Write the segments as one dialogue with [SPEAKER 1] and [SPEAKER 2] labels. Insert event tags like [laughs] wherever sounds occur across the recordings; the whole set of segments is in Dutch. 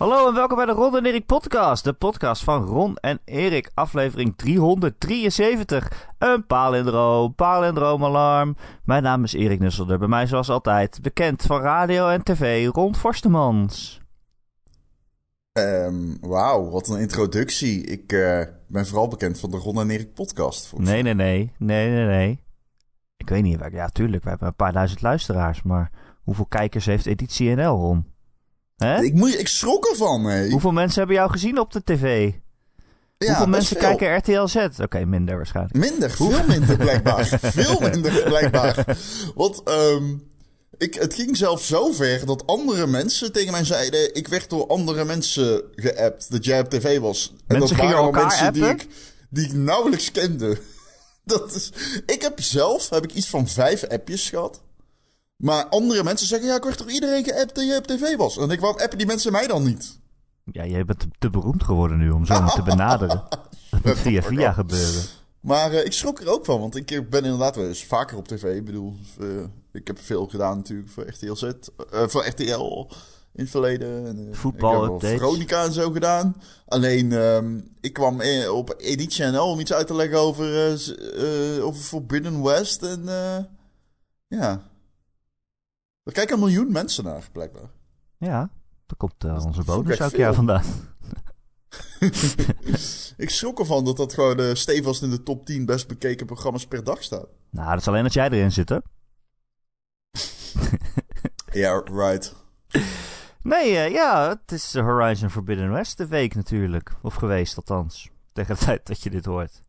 [SPEAKER 1] Hallo en welkom bij de Ron en Erik podcast. De podcast van Ron en Erik. Aflevering 373. Een palindroom, palindroomalarm. Mijn naam is Erik Nusselder. Bij mij zoals altijd bekend van radio en tv, Ron Forstemans.
[SPEAKER 2] Um, Wauw, wat een introductie. Ik uh, ben vooral bekend van de Ron en Erik podcast.
[SPEAKER 1] Nee, nee, nee. Nee, nee, nee. Ik weet niet. Ja, tuurlijk. We hebben een paar duizend luisteraars. Maar hoeveel kijkers heeft Editie NL, Ron?
[SPEAKER 2] Hè? Ik, ik schrok ervan.
[SPEAKER 1] Hoeveel mensen hebben jou gezien op de tv? Ja, Hoeveel mensen kijken RTL Z? Oké, minder waarschijnlijk.
[SPEAKER 2] Minder, veel minder blijkbaar. [laughs] veel minder blijkbaar. Want um, ik, het ging zelfs zo ver dat andere mensen tegen mij zeiden... ik werd door andere mensen geappt dat jij op tv was.
[SPEAKER 1] En mensen dat waren al mensen
[SPEAKER 2] die ik, die ik nauwelijks kende. [laughs] Dat is, ik heb zelf heb ik iets van vijf appjes gehad. Maar andere mensen zeggen, ja, ik werd toch iedereen geappt dat je op tv was. En ik, waarom appen die mensen mij dan niet?
[SPEAKER 1] Ja, jij bent te, beroemd geworden nu om zo te benaderen. [laughs] Dat moet via via gebeuren.
[SPEAKER 2] Maar uh, ik schrok er ook van, want ik ben inderdaad wel eens vaker op tv. Ik bedoel, uh, ik heb veel gedaan natuurlijk voor RTL Z, uh, voor RTL in het verleden. En,
[SPEAKER 1] Voetbal
[SPEAKER 2] Ik heb Veronica en zo gedaan. Alleen, um, ik kwam op Editie NL om iets uit te leggen over, over Forbidden West. En ja, er kijken een miljoen mensen naar, blijkbaar.
[SPEAKER 1] Ja, daar komt uh, onze bonus elk jaar vandaan. [laughs] [laughs]
[SPEAKER 2] ik schrok ervan dat dat gewoon uh, stevast in de top 10 best bekeken programma's per dag staat.
[SPEAKER 1] Nou, dat is alleen dat jij erin zit, hè? [laughs]
[SPEAKER 2] Ja, right.
[SPEAKER 1] Nee, uh, ja, het is Horizon Forbidden West de week natuurlijk. Of geweest althans. Tegen de tijd dat je dit hoort.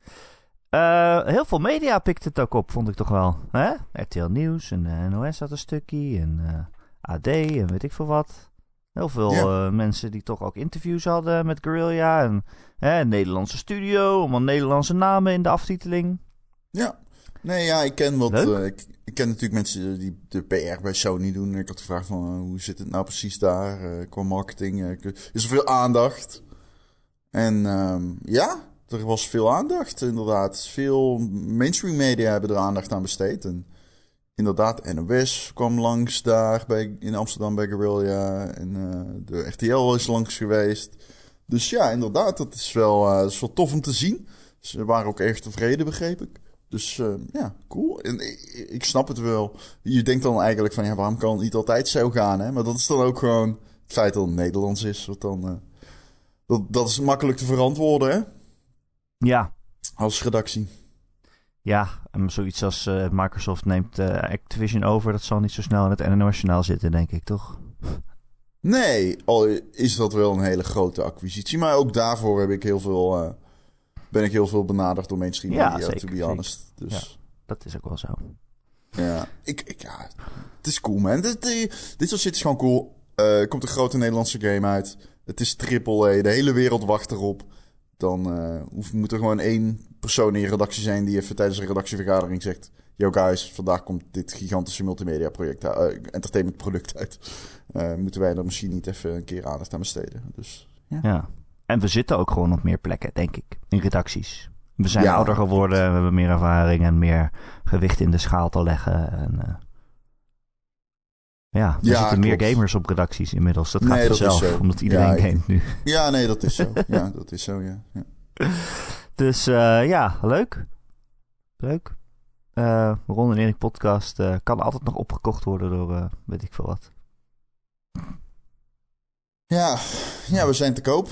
[SPEAKER 1] Uh, heel veel media pikt het ook op, vond ik toch wel. Hè? RTL Nieuws en uh, NOS had een stukje en uh, eh, AD en weet ik veel wat. Heel veel mensen die toch ook interviews hadden met Guerrilla en een Nederlandse studio, allemaal Nederlandse namen in de aftiteling.
[SPEAKER 2] Ja, nee, ja, ik ken wat. Ik, ik, ken natuurlijk mensen die de PR bij Sony doen. Ik had gevraagd van hoe zit het nou precies daar qua marketing? is er veel aandacht? En um, ja, er was veel aandacht, inderdaad. Veel mainstream media hebben er aandacht aan besteed. En inderdaad, NOS kwam langs daar bij, in Amsterdam bij Guerrilla. En uh, de RTL is langs geweest. Dus ja, inderdaad, dat is wel, uh, is wel tof om te zien. Ze waren ook erg tevreden, begreep ik. Dus uh, ja, cool. En ik, ik, snap het wel. Je denkt dan eigenlijk van, ja, waarom kan het niet altijd zo gaan, hè? Maar dat is dan ook gewoon het feit dat het Nederlands is. Wat dan, dat, dat is makkelijk te verantwoorden, hè?
[SPEAKER 1] Ja.
[SPEAKER 2] Als redactie.
[SPEAKER 1] Ja, en zoiets als uh, Microsoft neemt uh, Activision over, dat zal niet zo snel in het NOS zitten, denk ik, toch?
[SPEAKER 2] Nee, al is dat wel een hele grote acquisitie. Maar ook daarvoor heb ik heel veel, uh, ben ik heel veel benaderd door mainstream ja, media, zeker, to be honest. Dus... Ja,
[SPEAKER 1] dat is ook wel zo.
[SPEAKER 2] Ja, ik, ik, ja het is cool, man. Dit, dit, soort shit is gewoon cool. Er komt een grote Nederlandse game uit. Het is triple A. De hele wereld wacht erop. Dan uh, hoeft, moet er gewoon één persoon in je redactie zijn die even tijdens een redactievergadering zegt: Yo guys, vandaag komt dit gigantische multimedia project, uh, entertainment product uit. Uh, moeten wij er misschien niet even een keer aandacht aan besteden? Dus, ja.
[SPEAKER 1] ja. En we zitten ook gewoon op meer plekken, denk ik, in redacties. We zijn ouder geworden, we hebben meer ervaring en meer gewicht in de schaal te leggen. En, ja, er zitten meer gamers op redacties inmiddels. Dat gaat nee, vanzelf, omdat iedereen ja, gamet nu. [laughs]
[SPEAKER 2] Ja, nee, dat is zo. [laughs] ja, dat is zo, ja. ja.
[SPEAKER 1] Dus uh, ja, leuk. Leuk. Uh, Ron en Erik podcast uh, kan altijd nog opgekocht worden door weet ik veel wat.
[SPEAKER 2] Ja, ja, we zijn te koop.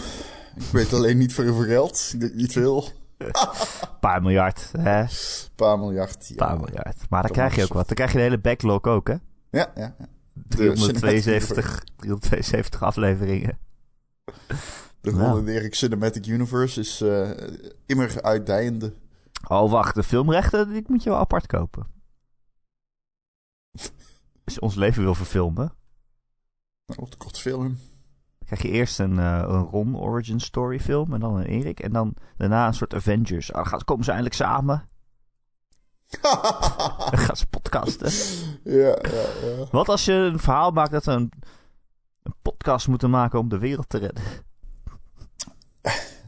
[SPEAKER 2] Ik weet alleen niet voor hoeveel geld. Niet veel.
[SPEAKER 1] Een [laughs] paar miljard, hè? Een
[SPEAKER 2] paar miljard,
[SPEAKER 1] ja. paar miljard. Maar dan krijg je ook wat. Dan krijg je de hele backlog ook, hè?
[SPEAKER 2] Ja, ja, ja.
[SPEAKER 1] 372, [laughs] 372 afleveringen.
[SPEAKER 2] De nou. Erik Cinematic Universe is uh, immer uitdijende.
[SPEAKER 1] Oh, wacht. De filmrechten, die moet je wel apart kopen. Als je ons leven wil verfilmen.
[SPEAKER 2] Nou, wat kort film.
[SPEAKER 1] krijg je eerst een, uh, een Ron origin story film en dan een Erik. En dan daarna een soort Avengers. Ah, gaan, komen ze eindelijk samen. [laughs] dan gaan ze podcasten.
[SPEAKER 2] Ja, ja, ja.
[SPEAKER 1] Wat als je een verhaal maakt dat we een, een podcast moeten maken om de wereld te redden?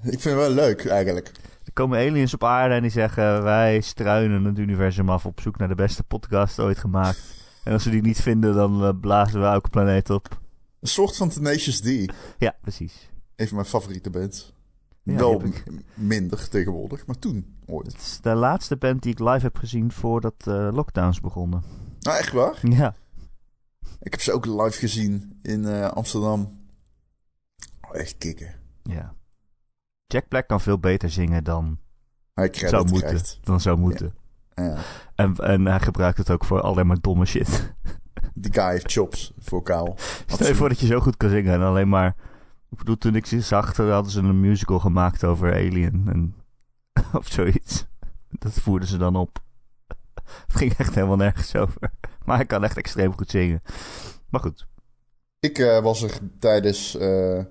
[SPEAKER 2] Ik vind het wel leuk, eigenlijk.
[SPEAKER 1] Er komen aliens op aarde en die zeggen... wij struinen het universum af op zoek naar de beste podcast ooit gemaakt. En als we die niet vinden, dan uh, blazen we elke planeet op.
[SPEAKER 2] Een soort van Tenacious D.
[SPEAKER 1] Ja, precies.
[SPEAKER 2] Een van mijn favoriete bands.
[SPEAKER 1] Ja,
[SPEAKER 2] Wel minder tegenwoordig, maar toen ooit.
[SPEAKER 1] Het is de laatste band die ik live heb gezien voordat eh lockdowns begonnen.
[SPEAKER 2] Nou, echt waar?
[SPEAKER 1] Ja.
[SPEAKER 2] Ik heb ze ook live gezien in eh, Amsterdam. Oh, echt kicken.
[SPEAKER 1] ja. Jack Black kan veel beter zingen dan
[SPEAKER 2] Hij
[SPEAKER 1] zou moeten.
[SPEAKER 2] krijgt.
[SPEAKER 1] Dan zou moeten.
[SPEAKER 2] Ja.
[SPEAKER 1] En, en hij gebruikt het ook voor alleen maar domme shit.
[SPEAKER 2] Die guy heeft chops, vocaal.
[SPEAKER 1] Stel je voor dat je zo goed kan zingen en alleen maar... Ik bedoel, toen ik ze zag, hadden ze een musical gemaakt over Alien en, [laughs] of zoiets. Dat voerden ze dan op. [laughs] Het ging echt helemaal nergens over. Maar hij kan echt extreem goed zingen. Maar goed.
[SPEAKER 2] Ik eh, was er tijdens eh,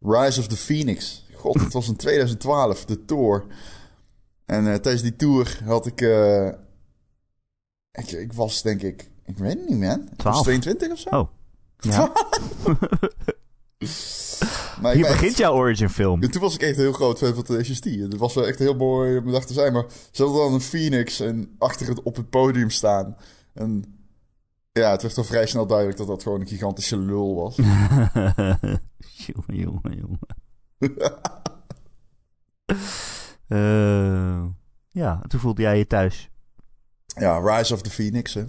[SPEAKER 2] Rise of the Phoenix. God, het was in [laughs] 2012, de tour. En eh, tijdens die tour had ik, ik... Ik was denk ik... Ik weet het niet, man. Ik was
[SPEAKER 1] 12.
[SPEAKER 2] 22 of zo.
[SPEAKER 1] Oh. Ja. [laughs]
[SPEAKER 2] Maar
[SPEAKER 1] Hier
[SPEAKER 2] echt-
[SPEAKER 1] begint jouw origin film.
[SPEAKER 2] En toen was ik echt een heel groot fan van Tenacious D. Het was wel echt heel mooi om de dag te zijn. Maar ze hadden dan een Phoenix en achter het op het podium staan. En ja, het werd al vrij snel duidelijk dat dat gewoon een gigantische lul was. [laughs]
[SPEAKER 1] jongen, jongen, jongen. [laughs] Eh, ja, toen voelde jij je thuis.
[SPEAKER 2] ja, Rise of the Phoenix, hè.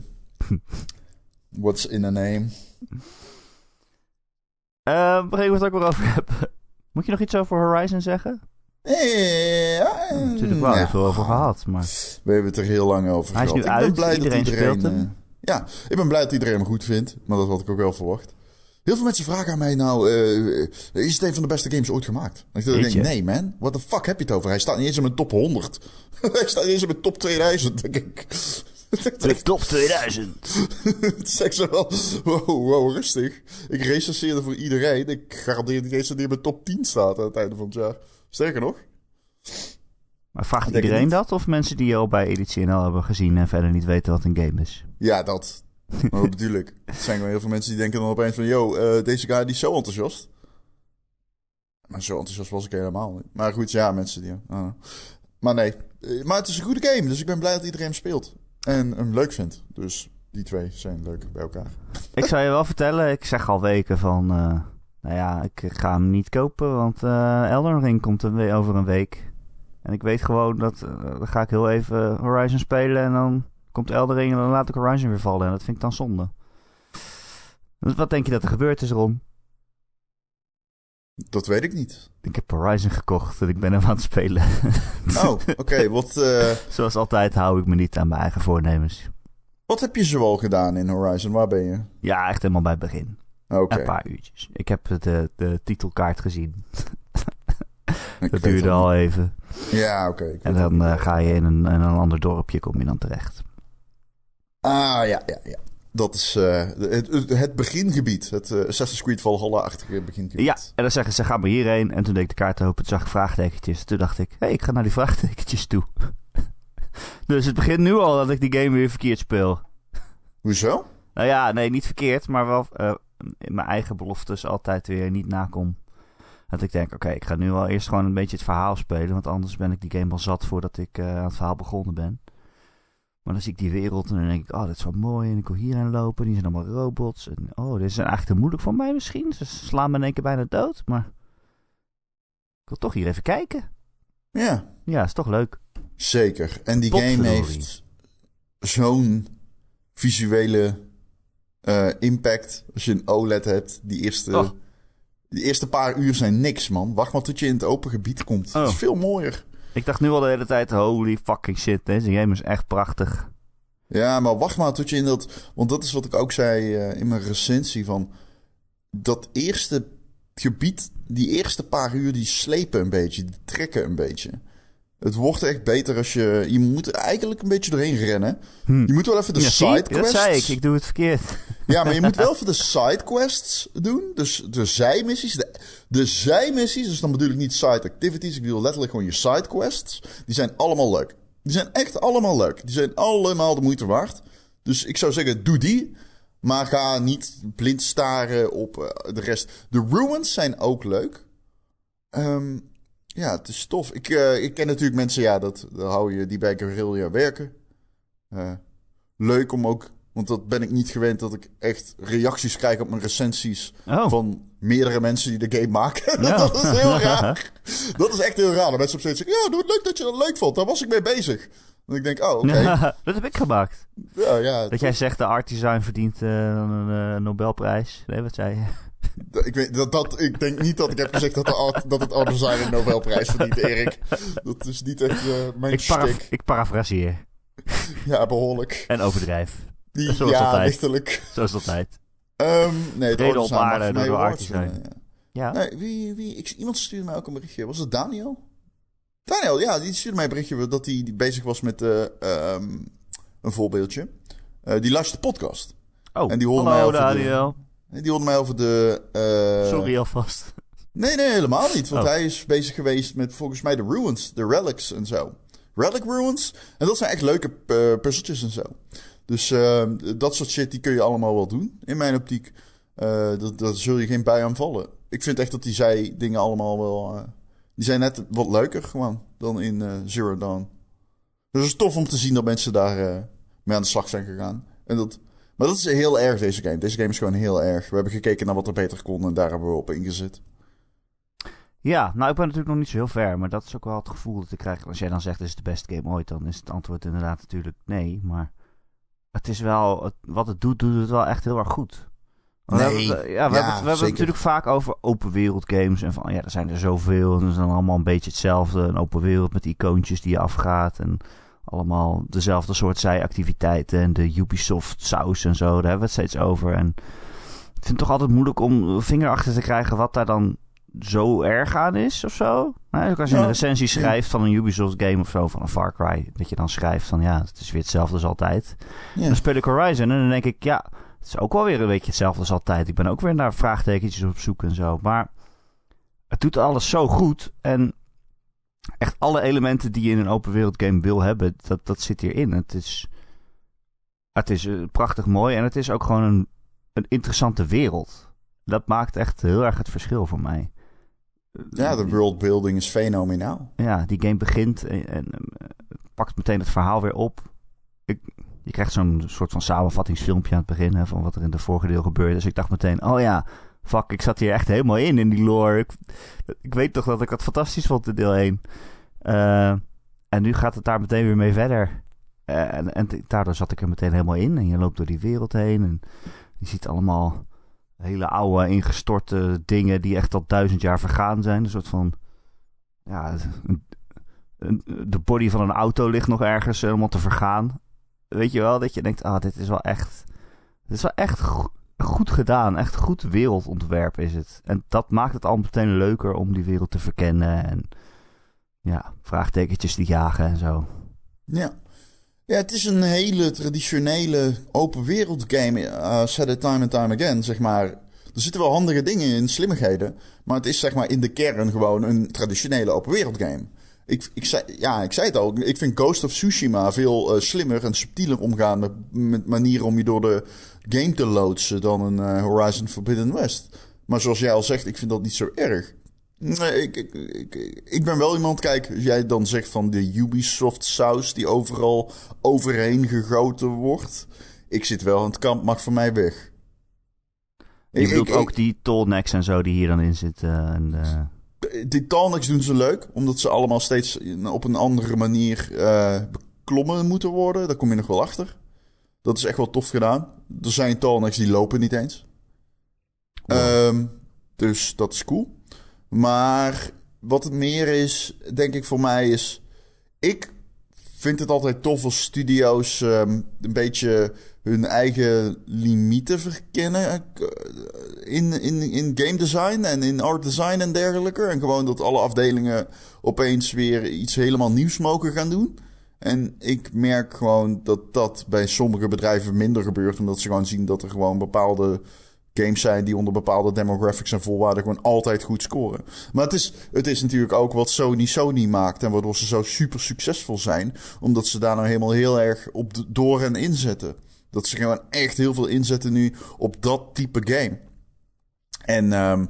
[SPEAKER 2] What's in a name?
[SPEAKER 1] Eh waar ik het ook weer over hebben. [laughs] Moet je nog iets over Horizon zeggen?
[SPEAKER 2] Eh, ja,
[SPEAKER 1] Ja, natuurlijk wel,
[SPEAKER 2] ja.
[SPEAKER 1] veel over gehad. Maar
[SPEAKER 2] We hebben het er heel lang over
[SPEAKER 1] Hij is
[SPEAKER 2] gehad.
[SPEAKER 1] nu
[SPEAKER 2] ik ben
[SPEAKER 1] uit,
[SPEAKER 2] blij
[SPEAKER 1] iedereen
[SPEAKER 2] dat iedereen...
[SPEAKER 1] speelt hem.
[SPEAKER 2] eh, ja, ik ben blij dat iedereen hem goed vindt. Maar dat had ik ook wel verwacht. Heel veel mensen vragen aan mij nou... is het een van de beste games ooit gemaakt? En ik denk, nee man, what the fuck heb je het over? Hij staat niet eens in mijn top 100. [laughs] Hij staat niet eens in mijn top 2000, denk ik. [laughs]
[SPEAKER 1] de top 2000. [laughs]
[SPEAKER 2] Het is echt zo wel... Wow, wow, rustig. Ik recenseerde voor iedereen. Ik garandeer niet eens dat hij in mijn top 10 staat aan het einde van het jaar. Sterker nog...
[SPEAKER 1] Maar vraagt iedereen dat? Of mensen die al bij Editie NL hebben gezien en verder niet weten wat een game is?
[SPEAKER 2] Ja, dat. Maar wat bedoel ik? [laughs] Er zijn gewoon heel veel mensen die denken dan opeens van... Yo, eh, deze guy die is zo enthousiast. Maar zo enthousiast was ik helemaal niet. Maar goed, ja, mensen die... ah. Maar nee. Eh, Maar het is een goede game, dus ik ben blij dat iedereen hem speelt. En hem leuk vindt. Dus die twee zijn leuk bij elkaar.
[SPEAKER 1] Ik zou je wel vertellen, ik zeg al weken van... eh, nou ja, ik ga hem niet kopen, want eh Elden Ring komt er weer over een week. En ik weet gewoon dat... eh, dan ga ik heel even Horizon spelen en dan komt Elden Ring en dan laat ik Horizon weer vallen. En dat vind ik dan zonde. Dus wat denk je dat er gebeurd is, Ron?
[SPEAKER 2] Dat weet ik niet.
[SPEAKER 1] Ik heb Horizon gekocht en ik ben hem aan het spelen.
[SPEAKER 2] Oh, [laughs] oké. wat, eh,
[SPEAKER 1] Zoals altijd hou ik me niet aan mijn eigen voornemens.
[SPEAKER 2] wat heb je zoal gedaan in Horizon? Waar ben je?
[SPEAKER 1] Ja, echt helemaal bij het begin.
[SPEAKER 2] Oké.
[SPEAKER 1] Een paar uurtjes. Ik heb de, de titelkaart gezien. [laughs] Dat duurde al even.
[SPEAKER 2] Ja, oké.
[SPEAKER 1] En dan eh, ga je in een, in een ander dorpje, kom je dan terecht.
[SPEAKER 2] Ah, ja, ja, ja. Dat is eh, het, het, begingebied. Het eh, Assassin's Creed Valhalla-achtige begingebied.
[SPEAKER 1] Ja, en dan zeggen ze, ga maar hierheen. En toen deed ik de kaart open, toen zag ik vraagtekentjes. Toen dacht ik, hé, hey, ik ga naar die vraagtekentjes toe. [laughs] dus het begint nu al dat ik die game weer verkeerd speel.
[SPEAKER 2] Hoezo?
[SPEAKER 1] Nou ja, nee, niet verkeerd, maar wel eh, in mijn eigen beloftes altijd weer niet nakom. Dat ik denk, oké, ik ga nu wel eerst gewoon een beetje het verhaal spelen. Want anders ben ik die game al zat voordat ik aan het verhaal begonnen ben. Maar dan zie ik die wereld en dan denk ik, oh, dat is wel mooi. En ik wil hierheen lopen. Die zijn allemaal robots. En oh, dit is eigenlijk te moeilijk voor mij misschien. Ze slaan me in één keer bijna dood. Maar ik wil toch hier even kijken.
[SPEAKER 2] Ja,
[SPEAKER 1] Ja, is toch leuk.
[SPEAKER 2] zeker. En die game heeft zo'n visuele eh, impact. Als je een OLED hebt, die eerste,
[SPEAKER 1] Oh.
[SPEAKER 2] die eerste paar uur zijn niks, man. Wacht maar tot je in het open gebied komt. Is
[SPEAKER 1] Oh.
[SPEAKER 2] veel mooier.
[SPEAKER 1] Ik dacht nu al de hele tijd, holy fucking shit. Deze game is echt prachtig.
[SPEAKER 2] Ja, maar wacht maar tot je in dat... Want dat is wat ik ook zei eh, in mijn recensie van... Dat eerste gebied, die eerste paar uur, die slepen een beetje. Die trekken een beetje. Het wordt echt beter als je... Je moet eigenlijk een beetje doorheen rennen.
[SPEAKER 1] Hm.
[SPEAKER 2] Je moet wel even de
[SPEAKER 1] Ja, zie?
[SPEAKER 2] sidequests...
[SPEAKER 1] Dat zei ik, ik doe het verkeerd.
[SPEAKER 2] Ja, maar je moet wel [laughs] even de sidequests doen. Dus de zijmissies. De, de zijmissies, dus dan bedoel ik niet side activities. Ik bedoel letterlijk gewoon je sidequests. Die zijn allemaal leuk. Die zijn echt allemaal leuk. Die zijn allemaal de moeite waard. Dus ik zou zeggen, doe die. Maar ga niet blind staren op eh, de rest. De ruins zijn ook leuk. Ehm, ja, het is tof. Ik, eh, ik ken natuurlijk mensen, ja, dat, dat hou je die bij Guerrilla werken. Eh, leuk om ook Want dat ben ik niet gewend dat ik echt reacties krijg op mijn recensies
[SPEAKER 1] Oh.
[SPEAKER 2] van meerdere mensen die de game maken. [laughs] dat is heel raar. [laughs] Dat is echt heel raar. Dat mensen op steeds zeggen, ja, doe het leuk dat je dat leuk vond. Daar was ik mee bezig. En ik denk, oh, oké. [laughs]
[SPEAKER 1] dat heb ik gemaakt.
[SPEAKER 2] Ja, ja.
[SPEAKER 1] Dat jij zegt de art design verdient eh, een Nobelprijs. Nee, wat zei je?
[SPEAKER 2] Ik, weet, dat, dat, ik denk niet dat ik heb gezegd dat, de art, dat het art design een Nobelprijs verdient, Erik. Dat is niet echt eh, mijn
[SPEAKER 1] Ik, paraf ik parafraseer.
[SPEAKER 2] Ja, behoorlijk.
[SPEAKER 1] En overdrijf.
[SPEAKER 2] Die,
[SPEAKER 1] Zoals
[SPEAKER 2] ja,
[SPEAKER 1] altijd.
[SPEAKER 2] lichtelijk.
[SPEAKER 1] Zoals altijd.
[SPEAKER 2] Ehm nee, het
[SPEAKER 1] op aarde door de art design.
[SPEAKER 2] winnen, ja.
[SPEAKER 1] Ja.
[SPEAKER 2] Nee, wie, wie, ik, iemand stuurde mij ook een berichtje. Was het Daniel? Daniel, ja, die stuurde mij een berichtje dat hij bezig was met eh, ehm, een voorbeeldje. Eh, die luistert de podcast.
[SPEAKER 1] Oh,
[SPEAKER 2] En die hoorde
[SPEAKER 1] hallo
[SPEAKER 2] mij
[SPEAKER 1] Daniel.
[SPEAKER 2] Die hoorde mij over de... eh,
[SPEAKER 1] Sorry alvast.
[SPEAKER 2] Nee, nee, helemaal niet. Want
[SPEAKER 1] Oh.
[SPEAKER 2] hij is bezig geweest met volgens mij de ruins, de relics en zo. Relic ruins. En dat zijn echt leuke eh, puzzeltjes en zo. Dus eh, dat soort shit, die kun je allemaal wel doen, in mijn optiek. Eh dat, dat zul je geen bij aanvallen. Ik vind echt dat die zij dingen allemaal wel... die zijn net wat leuker gewoon dan in Zero Dawn. Dus het is tof om te zien dat mensen daar mee aan de slag zijn gegaan. En dat, maar dat is heel erg, deze game. Deze game is gewoon heel erg. We hebben gekeken naar wat er beter kon en daar hebben we op ingezet.
[SPEAKER 1] Ja, nou ik ben natuurlijk nog niet zo heel ver, maar dat is ook wel het gevoel dat ik krijg. Als jij dan zegt, dit is de beste game ooit, dan is het antwoord inderdaad natuurlijk nee. Maar het is wel, het- wat het doet, doet het wel echt heel erg goed. Want we
[SPEAKER 2] Nee,
[SPEAKER 1] hebben, het, ja, we
[SPEAKER 2] ja,
[SPEAKER 1] hebben, het, we hebben het
[SPEAKER 2] zeker.
[SPEAKER 1] natuurlijk vaak over open wereld games. En van, ja, er zijn er zoveel. En ze zijn allemaal een beetje hetzelfde. Een open wereld met icoontjes die je afgaat. En allemaal dezelfde soort zijactiviteiten. En de Ubisoft saus en zo, daar hebben we het steeds over. En ik vind het toch altijd moeilijk om vinger achter te krijgen wat daar dan zo erg aan is of zo. Nou, als je een recensie schrijft van een Ubisoft game of zo, van een Far Cry, dat je dan schrijft van ja, het is weer hetzelfde als altijd.
[SPEAKER 2] Ja.
[SPEAKER 1] Dan speel ik Horizon en dan denk ik, ja, het is ook wel weer een beetje hetzelfde als altijd. Ik ben ook weer naar vraagtekentjes op zoek en zo. Maar het doet alles zo goed en echt alle elementen die je in een open wereld game wil hebben, dat, dat zit hierin. Het is, het is eh, prachtig mooi en het is ook gewoon een, een interessante wereld. Dat maakt echt heel erg het verschil voor mij.
[SPEAKER 2] Ja, de worldbuilding is fenomenaal.
[SPEAKER 1] Ja, die game begint en, en eh, pakt meteen het verhaal weer op. Ik, je krijgt zo'n soort van samenvattingsfilmpje aan het begin hè, van wat er in de vorige deel gebeurde. Dus ik dacht meteen, oh ja, fuck, ik zat hier echt helemaal in, in die lore. Ik, weet toch dat ik het fantastisch vond in deel 1. Eh, en nu gaat het daar meteen weer mee verder. Eh, en, en daardoor zat ik er meteen helemaal in. En je loopt door die wereld heen en je ziet allemaal hele oude, ingestorte dingen die echt al duizend jaar vergaan zijn. Een soort van, ja, een, de body van een auto ligt nog ergens helemaal te vergaan. Weet je wel, dat je denkt, ah, dit is wel echt, dit is wel echt goed gedaan. Echt goed wereldontwerp is het. En dat maakt het al meteen leuker om die wereld te verkennen en ja, vraagtekentjes te jagen en zo.
[SPEAKER 2] Ja. Ja, het is een hele traditionele open wereld game. Uh, said it time and time again, zeg maar. Er zitten wel handige dingen in, slimmigheden. Maar het is zeg maar in de kern gewoon een traditionele open wereld game. Ik, ik, zei, ja, ik zei het al. Ik vind Ghost of Tsushima veel eh, slimmer en subtieler omgaan met, met manieren om je door de game te loodsen dan een eh, Horizon Forbidden West. Maar zoals jij al zegt, ik vind dat niet zo erg. Nee, ik, ik, ik, ik ben wel iemand, kijk, als jij dan zegt van de Ubisoft saus die overal overheen gegoten wordt. Ik zit wel aan het kamp, mag voor mij weg.
[SPEAKER 1] Je
[SPEAKER 2] Ik-
[SPEAKER 1] bedoelt ook die tolnecks en zo die hier dan in zitten. En, eh,
[SPEAKER 2] Die Talnex doen ze leuk, omdat ze allemaal steeds op een andere manier eh, beklommen moeten worden. Daar kom je nog wel achter. Dat is echt wel tof gedaan. Er zijn Talnex die lopen niet eens. Ehm, dus dat is cool. Maar wat het meer is, denk ik voor mij is... Ik vind het altijd tof als studio's ehm, een beetje hun eigen limieten verkennen eh, in, in, in game design en in art design en dergelijke. En gewoon dat alle afdelingen opeens weer iets helemaal nieuws mogen gaan doen. En ik merk gewoon dat dat bij sommige bedrijven minder gebeurt, omdat ze gewoon zien dat er gewoon bepaalde games zijn die onder bepaalde demographics en voorwaarden gewoon altijd goed scoren. Maar het is, het is natuurlijk ook wat Sony Sony maakt en waardoor ze zo super succesvol zijn, omdat ze daar nou helemaal heel erg op door en inzetten. Dat ze gewoon echt heel veel inzetten nu op dat type game. En ehm,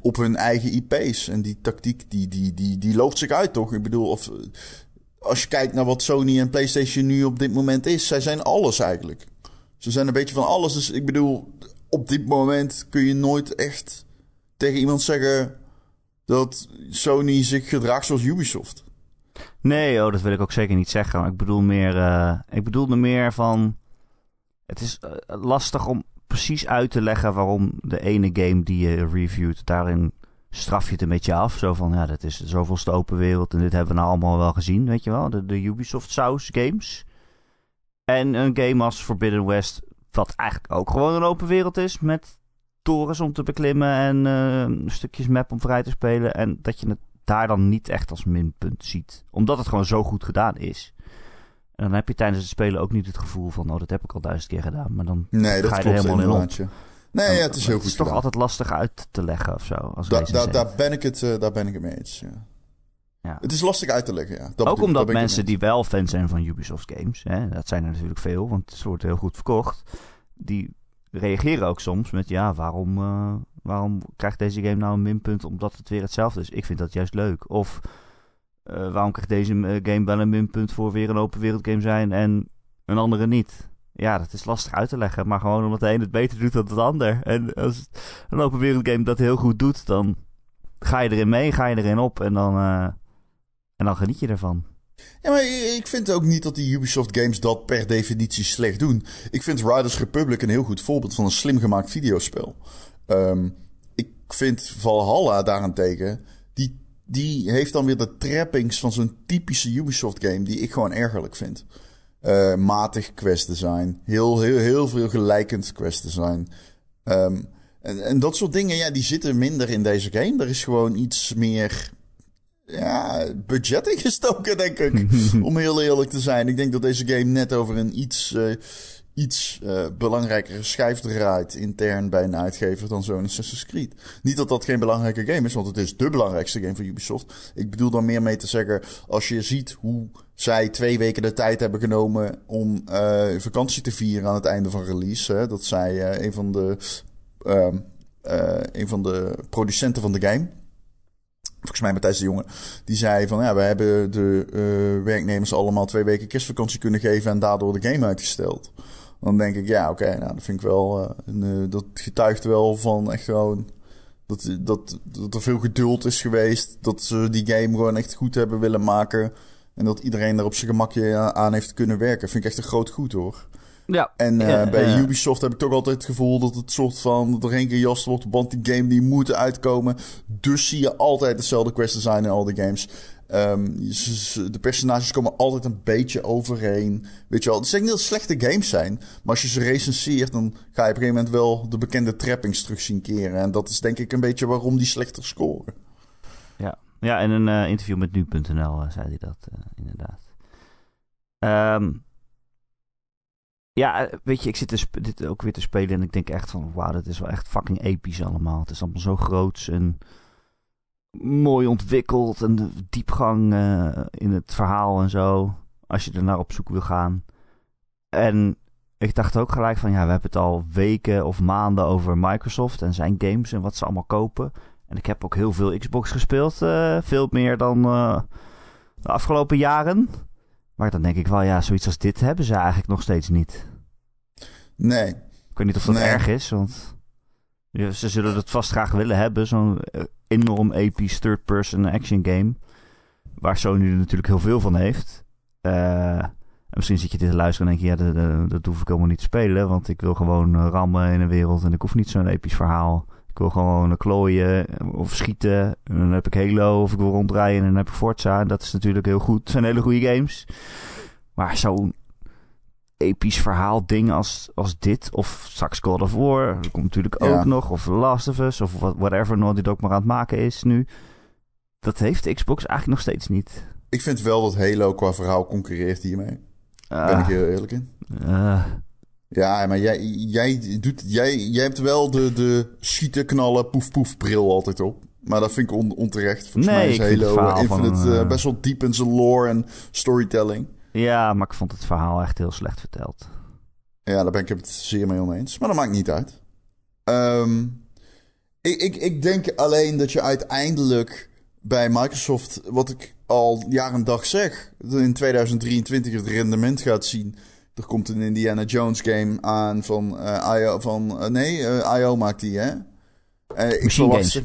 [SPEAKER 2] op hun eigen IP's. En die tactiek, die, die, die, die loopt zich uit, toch? Ik bedoel, of, als je kijkt naar wat Sony en PlayStation nu op dit moment is, zij zijn alles eigenlijk. Ze zijn een beetje van alles. Dus ik bedoel, op dit moment kun je nooit echt tegen iemand zeggen dat Sony zich gedraagt zoals Ubisoft.
[SPEAKER 1] Nee, oh, dat wil ik ook zeker niet zeggen. Ik bedoel meer, uh, ik bedoelde meer van. Het is uh, lastig om precies uit te leggen waarom de ene game die je reviewt, daarin straf je het een beetje af. Zo van, ja, dat is de open wereld en dit hebben we nou allemaal wel gezien, weet je wel. De, Ubisoft Souls games. En een game als Forbidden West, wat eigenlijk ook gewoon een open wereld is, met torens om te beklimmen en uh, stukjes map om vrij te spelen. En dat je het daar dan niet echt als minpunt ziet. Omdat het gewoon zo goed gedaan is. En dan heb je tijdens het spelen ook niet het gevoel van... oh, dat heb ik al duizend keer gedaan. Maar dan
[SPEAKER 2] nee, dat
[SPEAKER 1] ga je
[SPEAKER 2] klopt,
[SPEAKER 1] er helemaal in
[SPEAKER 2] op. Nee, ja, het is heel goed
[SPEAKER 1] Het is toch altijd lastig uit te leggen of zo. Als
[SPEAKER 2] da, da, daar, ben ik het, uh, daar ben ik het mee eens, ja. ja. Het is lastig uit te leggen, ja.
[SPEAKER 1] Dat ook omdat mensen die wel fan zijn van Ubisoft games... Hè, dat zijn er natuurlijk veel, want het wordt heel goed verkocht... die reageren ook soms met... ja, waarom, uh, waarom krijgt deze game nou een minpunt... omdat het weer hetzelfde is? Ik vind dat juist leuk. Of... Uh, waarom krijgt deze game wel een minpunt voor weer een open wereld game zijn en een andere niet? Ja, dat is lastig uit te leggen, maar gewoon omdat de een het beter doet dan het ander. En als een open wereld game dat heel goed doet, dan ga je erin mee, ga je erin op en dan, uh, en dan geniet je ervan.
[SPEAKER 2] Ja, maar ik vind ook niet dat die Ubisoft games dat per definitie slecht doen. Ik vind Riders Republic een heel goed voorbeeld van een slim gemaakt videospel. Um, ik vind Valhalla daarentegen, die heeft dan weer de trappings van zo'n typische Ubisoft game die ik gewoon ergerlijk vind. Uh, matig quest design. Heel, heel, heel veel gelijkend quest design. Um, en, en dat soort dingen, ja, die zitten minder in deze game. Er is gewoon iets meer ja, budget ingestoken, denk ik. [laughs] om heel eerlijk te zijn. Ik denk dat deze game net over een iets, uh, iets uh, belangrijkere schijf draait intern bij een uitgever dan zo'n Assassin's Creed. Niet dat dat geen belangrijke game is, want het is de belangrijkste game van Ubisoft. Ik bedoel dan meer mee te zeggen, als je ziet hoe zij twee weken de tijd hebben genomen om uh, vakantie te vieren aan het einde van release. Hè, dat zij uh, een van de uh, een van de producenten van de game volgens mij Matthijs de Jonge, die zei van ja, we hebben de werknemers allemaal twee weken kerstvakantie kunnen geven en daardoor de game uitgesteld. Dan denk ik, ja, oké, okay, nou, dat vind ik wel, uh, een, uh, dat getuigt wel van echt gewoon dat, dat, dat er veel geduld is geweest, dat ze die game gewoon echt goed hebben willen maken en dat iedereen er op zijn gemakje aan heeft kunnen werken. Vind ik echt een groot goed hoor.
[SPEAKER 1] Ja.
[SPEAKER 2] En uh,
[SPEAKER 1] ja,
[SPEAKER 2] bij
[SPEAKER 1] ja.
[SPEAKER 2] Ubisoft heb ik toch altijd het gevoel dat het soort van doorheen gejast wordt. Want die game die moet uitkomen. Dus zie je altijd hetzelfde quest design in al die games. Um, de personages komen altijd een beetje overheen. Weet je wel, het zijn niet dat slechte games zijn. Maar als je ze recenseert, dan ga je op een gegeven moment wel de bekende trappings terug zien keren. En dat is denk ik een beetje waarom die slechter scoren.
[SPEAKER 1] Ja, ja in een uh, interview met nu.nl uh, zei hij dat uh, inderdaad. Um, ja, weet je, ik zit dit ook weer te spelen en ik denk echt van, wauw, dat is wel echt fucking episch allemaal. Het is allemaal zo groots en mooi ontwikkeld en de diepgang uh, in het verhaal en zo. Als je er naar op zoek wil gaan. En ik dacht ook gelijk van, ja, we hebben het al weken of maanden over Microsoft en zijn games en wat ze allemaal kopen. En ik heb ook heel veel Xbox gespeeld, uh, veel meer dan uh, de afgelopen jaren. Maar dan denk ik wel, ja, zoiets als dit hebben ze eigenlijk nog steeds niet.
[SPEAKER 2] Nee.
[SPEAKER 1] Ik weet niet of dat nee. erg is, want ze zullen het vast graag willen hebben. Zo'n enorm episch third-person action game. Waar Sony er natuurlijk heel veel van heeft. Uh, en misschien zit je dit te luisteren en denk je, ja, dat, dat, dat hoef ik helemaal niet te spelen. Want ik wil gewoon rammen in een wereld en ik hoef niet zo'n episch verhaal. Ik wil gewoon klooien of schieten. En dan heb ik Halo of ik wil rondrijden en dan heb ik Forza. Dat is natuurlijk heel goed. Het zijn hele goede games. Maar zo'n episch verhaal ding als, als dit. Of straks God of War. Dat komt natuurlijk ook ja. nog. Of Last of Us. Of whatever Naughty Dog maar aan het maken is nu. Dat heeft Xbox eigenlijk nog steeds niet.
[SPEAKER 2] Ik vind wel dat Halo qua verhaal concurreert hiermee. Uh, ben ik heel eerlijk in.
[SPEAKER 1] Uh,
[SPEAKER 2] ja, maar jij, jij, doet, jij, jij hebt wel de, de schieten, knallen, poef, poef bril altijd op. Maar dat vind ik on, onterecht. Volgens
[SPEAKER 1] nee,
[SPEAKER 2] mij is Halo Infinite
[SPEAKER 1] van, uh,
[SPEAKER 2] uh, best wel diep in zijn lore en storytelling.
[SPEAKER 1] Ja, maar ik vond het verhaal echt heel slecht verteld.
[SPEAKER 2] Ja, daar ben ik het zeer mee oneens. Maar dat maakt niet uit. Um, ik, ik, ik denk alleen dat je uiteindelijk bij Microsoft, wat ik al jaar en dag zeg, in 2023 het rendement gaat zien er komt een Indiana Jones game aan van uh, IO. Van, uh, nee, uh, IO maakt die, hè?
[SPEAKER 1] ik verwacht, zeg,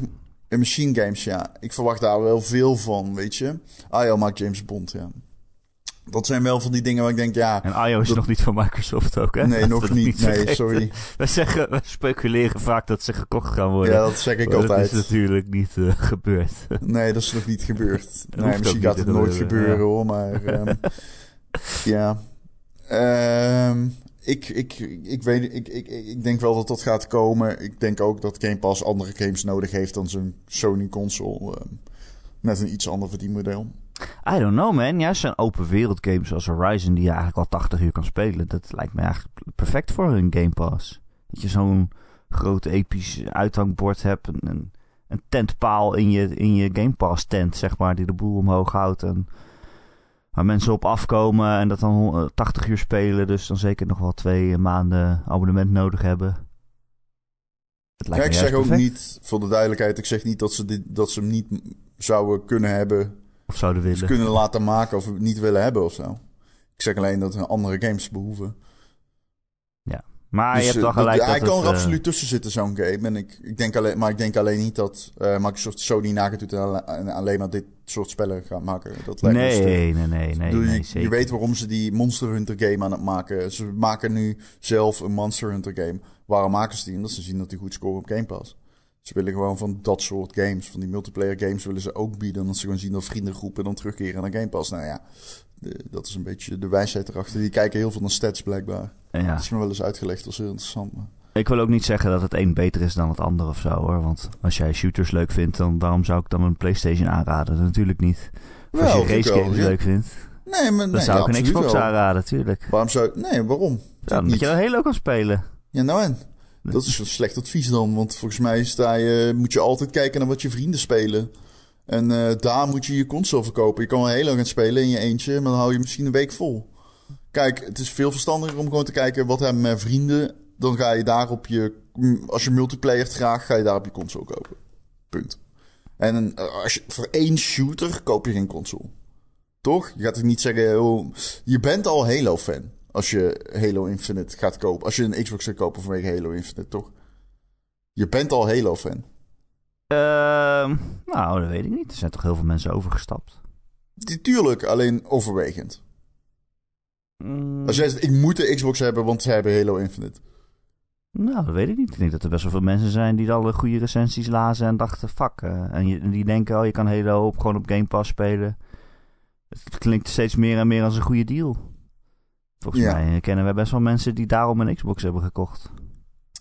[SPEAKER 2] Machine Games, ja. Ik verwacht daar wel veel van, weet je. IO maakt James Bond, ja. Dat zijn wel van die dingen waar ik denk, ja...
[SPEAKER 1] En IO is nog niet van Microsoft ook, hè?
[SPEAKER 2] Nee, nog niet. nee, sorry. [laughs]
[SPEAKER 1] We, zeggen, speculeren vaak dat ze gekocht gaan worden.
[SPEAKER 2] Ja, dat zeg ik altijd.
[SPEAKER 1] Dat is natuurlijk niet uh, gebeurd. [laughs]
[SPEAKER 2] Nee, dat is nog niet gebeurd. nee, misschien gaat het nooit gebeuren, hoor. Maar um, [laughs] ja... Um, ik, ik, ik, weet, ik, ik, ik denk wel dat dat gaat komen. Ik denk ook dat Game Pass andere games nodig heeft dan zijn Sony console. Uh, net een iets ander verdienmodel.
[SPEAKER 1] I don't know man. Juist zijn open wereld games als Horizon die je eigenlijk al 80 uur kan spelen. Dat lijkt me eigenlijk perfect voor een Game Pass. Dat je zo'n groot episch uithangbord hebt. Een, een tentpaal in je, in je Game Pass tent zeg maar. Die de boel omhoog houdt. En waar mensen op afkomen en dat dan 80 uur spelen. Dus dan zeker nog wel twee maanden abonnement nodig hebben.
[SPEAKER 2] Kijk, ik zeg ook niet, voor de duidelijkheid, ik zeg niet dat ze, dit, dat ze hem niet zouden kunnen hebben.
[SPEAKER 1] Of zouden willen. Of
[SPEAKER 2] kunnen laten maken of niet willen hebben of zo. Ik zeg alleen dat er andere games behoeven.
[SPEAKER 1] Maar je dus, hebt wel eh, gelijk. Dat,
[SPEAKER 2] hij
[SPEAKER 1] kan
[SPEAKER 2] er uh... absoluut tussen zitten, zo'n game. En ik, ik denk alleen, maar ik denk alleen niet dat uh, Microsoft Sony nagaan doet en alleen maar dit soort spellen gaat maken. Dat lijkt
[SPEAKER 1] nee, nee, nee, nee, nee,
[SPEAKER 2] nee, je, je, weet waarom ze die Monster Hunter game aan het maken. Ze maken nu zelf een Monster Hunter game. Waarom maken ze die? Omdat ze zien dat die goed scoren op Game Pass. Ze willen gewoon van dat soort games, van die multiplayer games, willen ze ook bieden. Omdat ze gewoon zien dat vriendengroepen dan terugkeren naar Game Pass. Nou ja, dat is een beetje de wijsheid erachter. Die kijken heel veel naar stats blijkbaar. Ja. Dat is me wel eens uitgelegd, dat is heel interessant. Maar...
[SPEAKER 1] Ik wil ook niet zeggen dat het een beter is dan het ander of zo hoor. Want als jij shooters leuk vindt, dan waarom zou ik dan een PlayStation aanraden? Natuurlijk niet. Of als je race games leuk vindt.
[SPEAKER 2] Nee, maar,
[SPEAKER 1] dan zou ik een Xbox aanraden, natuurlijk.
[SPEAKER 2] Waarom zou Nee, waarom?
[SPEAKER 1] Ja, omdat je dan heel leuk kan spelen.
[SPEAKER 2] Ja, nou en? Dat is een slecht advies dan. Want volgens mij sta je, moet je altijd kijken naar wat je vrienden spelen. En uh, daar moet je je console verkopen. Je kan wel heel lang gaan spelen in je eentje, maar dan hou je misschien een week vol. Kijk, het is veel verstandiger om gewoon te kijken wat hebben mijn vrienden. Dan ga je daar op je, als je multiplayer graag, ga je daar op je console kopen. Punt. En uh, als voor één shooter koop je geen console. Toch? Je gaat het niet zeggen, oh, je bent al Halo-fan als je Halo Infinite gaat kopen. Als je een Xbox gaat kopen vanwege Halo Infinite, toch? Je bent al Halo-fan.
[SPEAKER 1] Uh, nou, dat weet ik niet. Er zijn toch heel veel mensen overgestapt?
[SPEAKER 2] Tuurlijk, alleen overwegend. Mm. Als jij zegt, ik moet de Xbox hebben, want ze hebben Halo Infinite.
[SPEAKER 1] Nou, dat weet ik niet. Ik denk dat er best wel veel mensen zijn die alle goede recensies lazen en dachten, fuck. Uh, en, die denken, oh, je kan Halo op, gewoon op Game Pass spelen. Het klinkt steeds meer en meer als een goede deal. Volgens mij kennen we best wel mensen die daarom een Xbox hebben gekocht.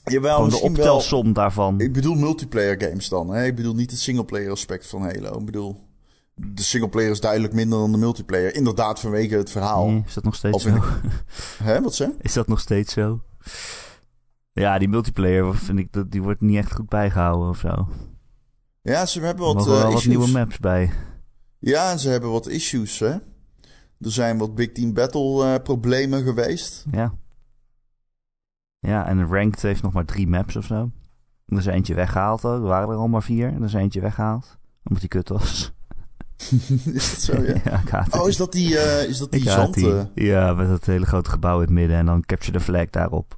[SPEAKER 2] Jawel,
[SPEAKER 1] Gewoon de optelsom wel, daarvan.
[SPEAKER 2] Ik bedoel multiplayer games dan. Hè? Ik bedoel niet het singleplayer aspect van Halo. Ik bedoel, de singleplayer is duidelijk minder dan de multiplayer. Inderdaad, vanwege het verhaal.
[SPEAKER 1] is dat nog steeds zo?
[SPEAKER 2] Hè, wat zeg? [laughs]
[SPEAKER 1] Is dat nog steeds zo? Ja, die multiplayer vind ik dat die wordt niet echt goed bijgehouden of zo.
[SPEAKER 2] Ja, ze hebben wat,
[SPEAKER 1] er wel uh, wat nieuwe maps bij.
[SPEAKER 2] Ja, en ze hebben wat issues, hè? Er zijn wat Big Team Battle uh, problemen geweest.
[SPEAKER 1] Ja. Ja, en Ranked heeft nog maar drie maps of zo. Er is eentje weggehaald. Er waren er al maar vier. Er is eentje weggehaald. Omdat die kut was. [laughs]
[SPEAKER 2] is dat zo, ja? [laughs] ja oh, is dat die, uh, is dat die zand?
[SPEAKER 1] Die. Eh? Ja, met dat hele grote gebouw in het midden. En dan capture the flag daarop.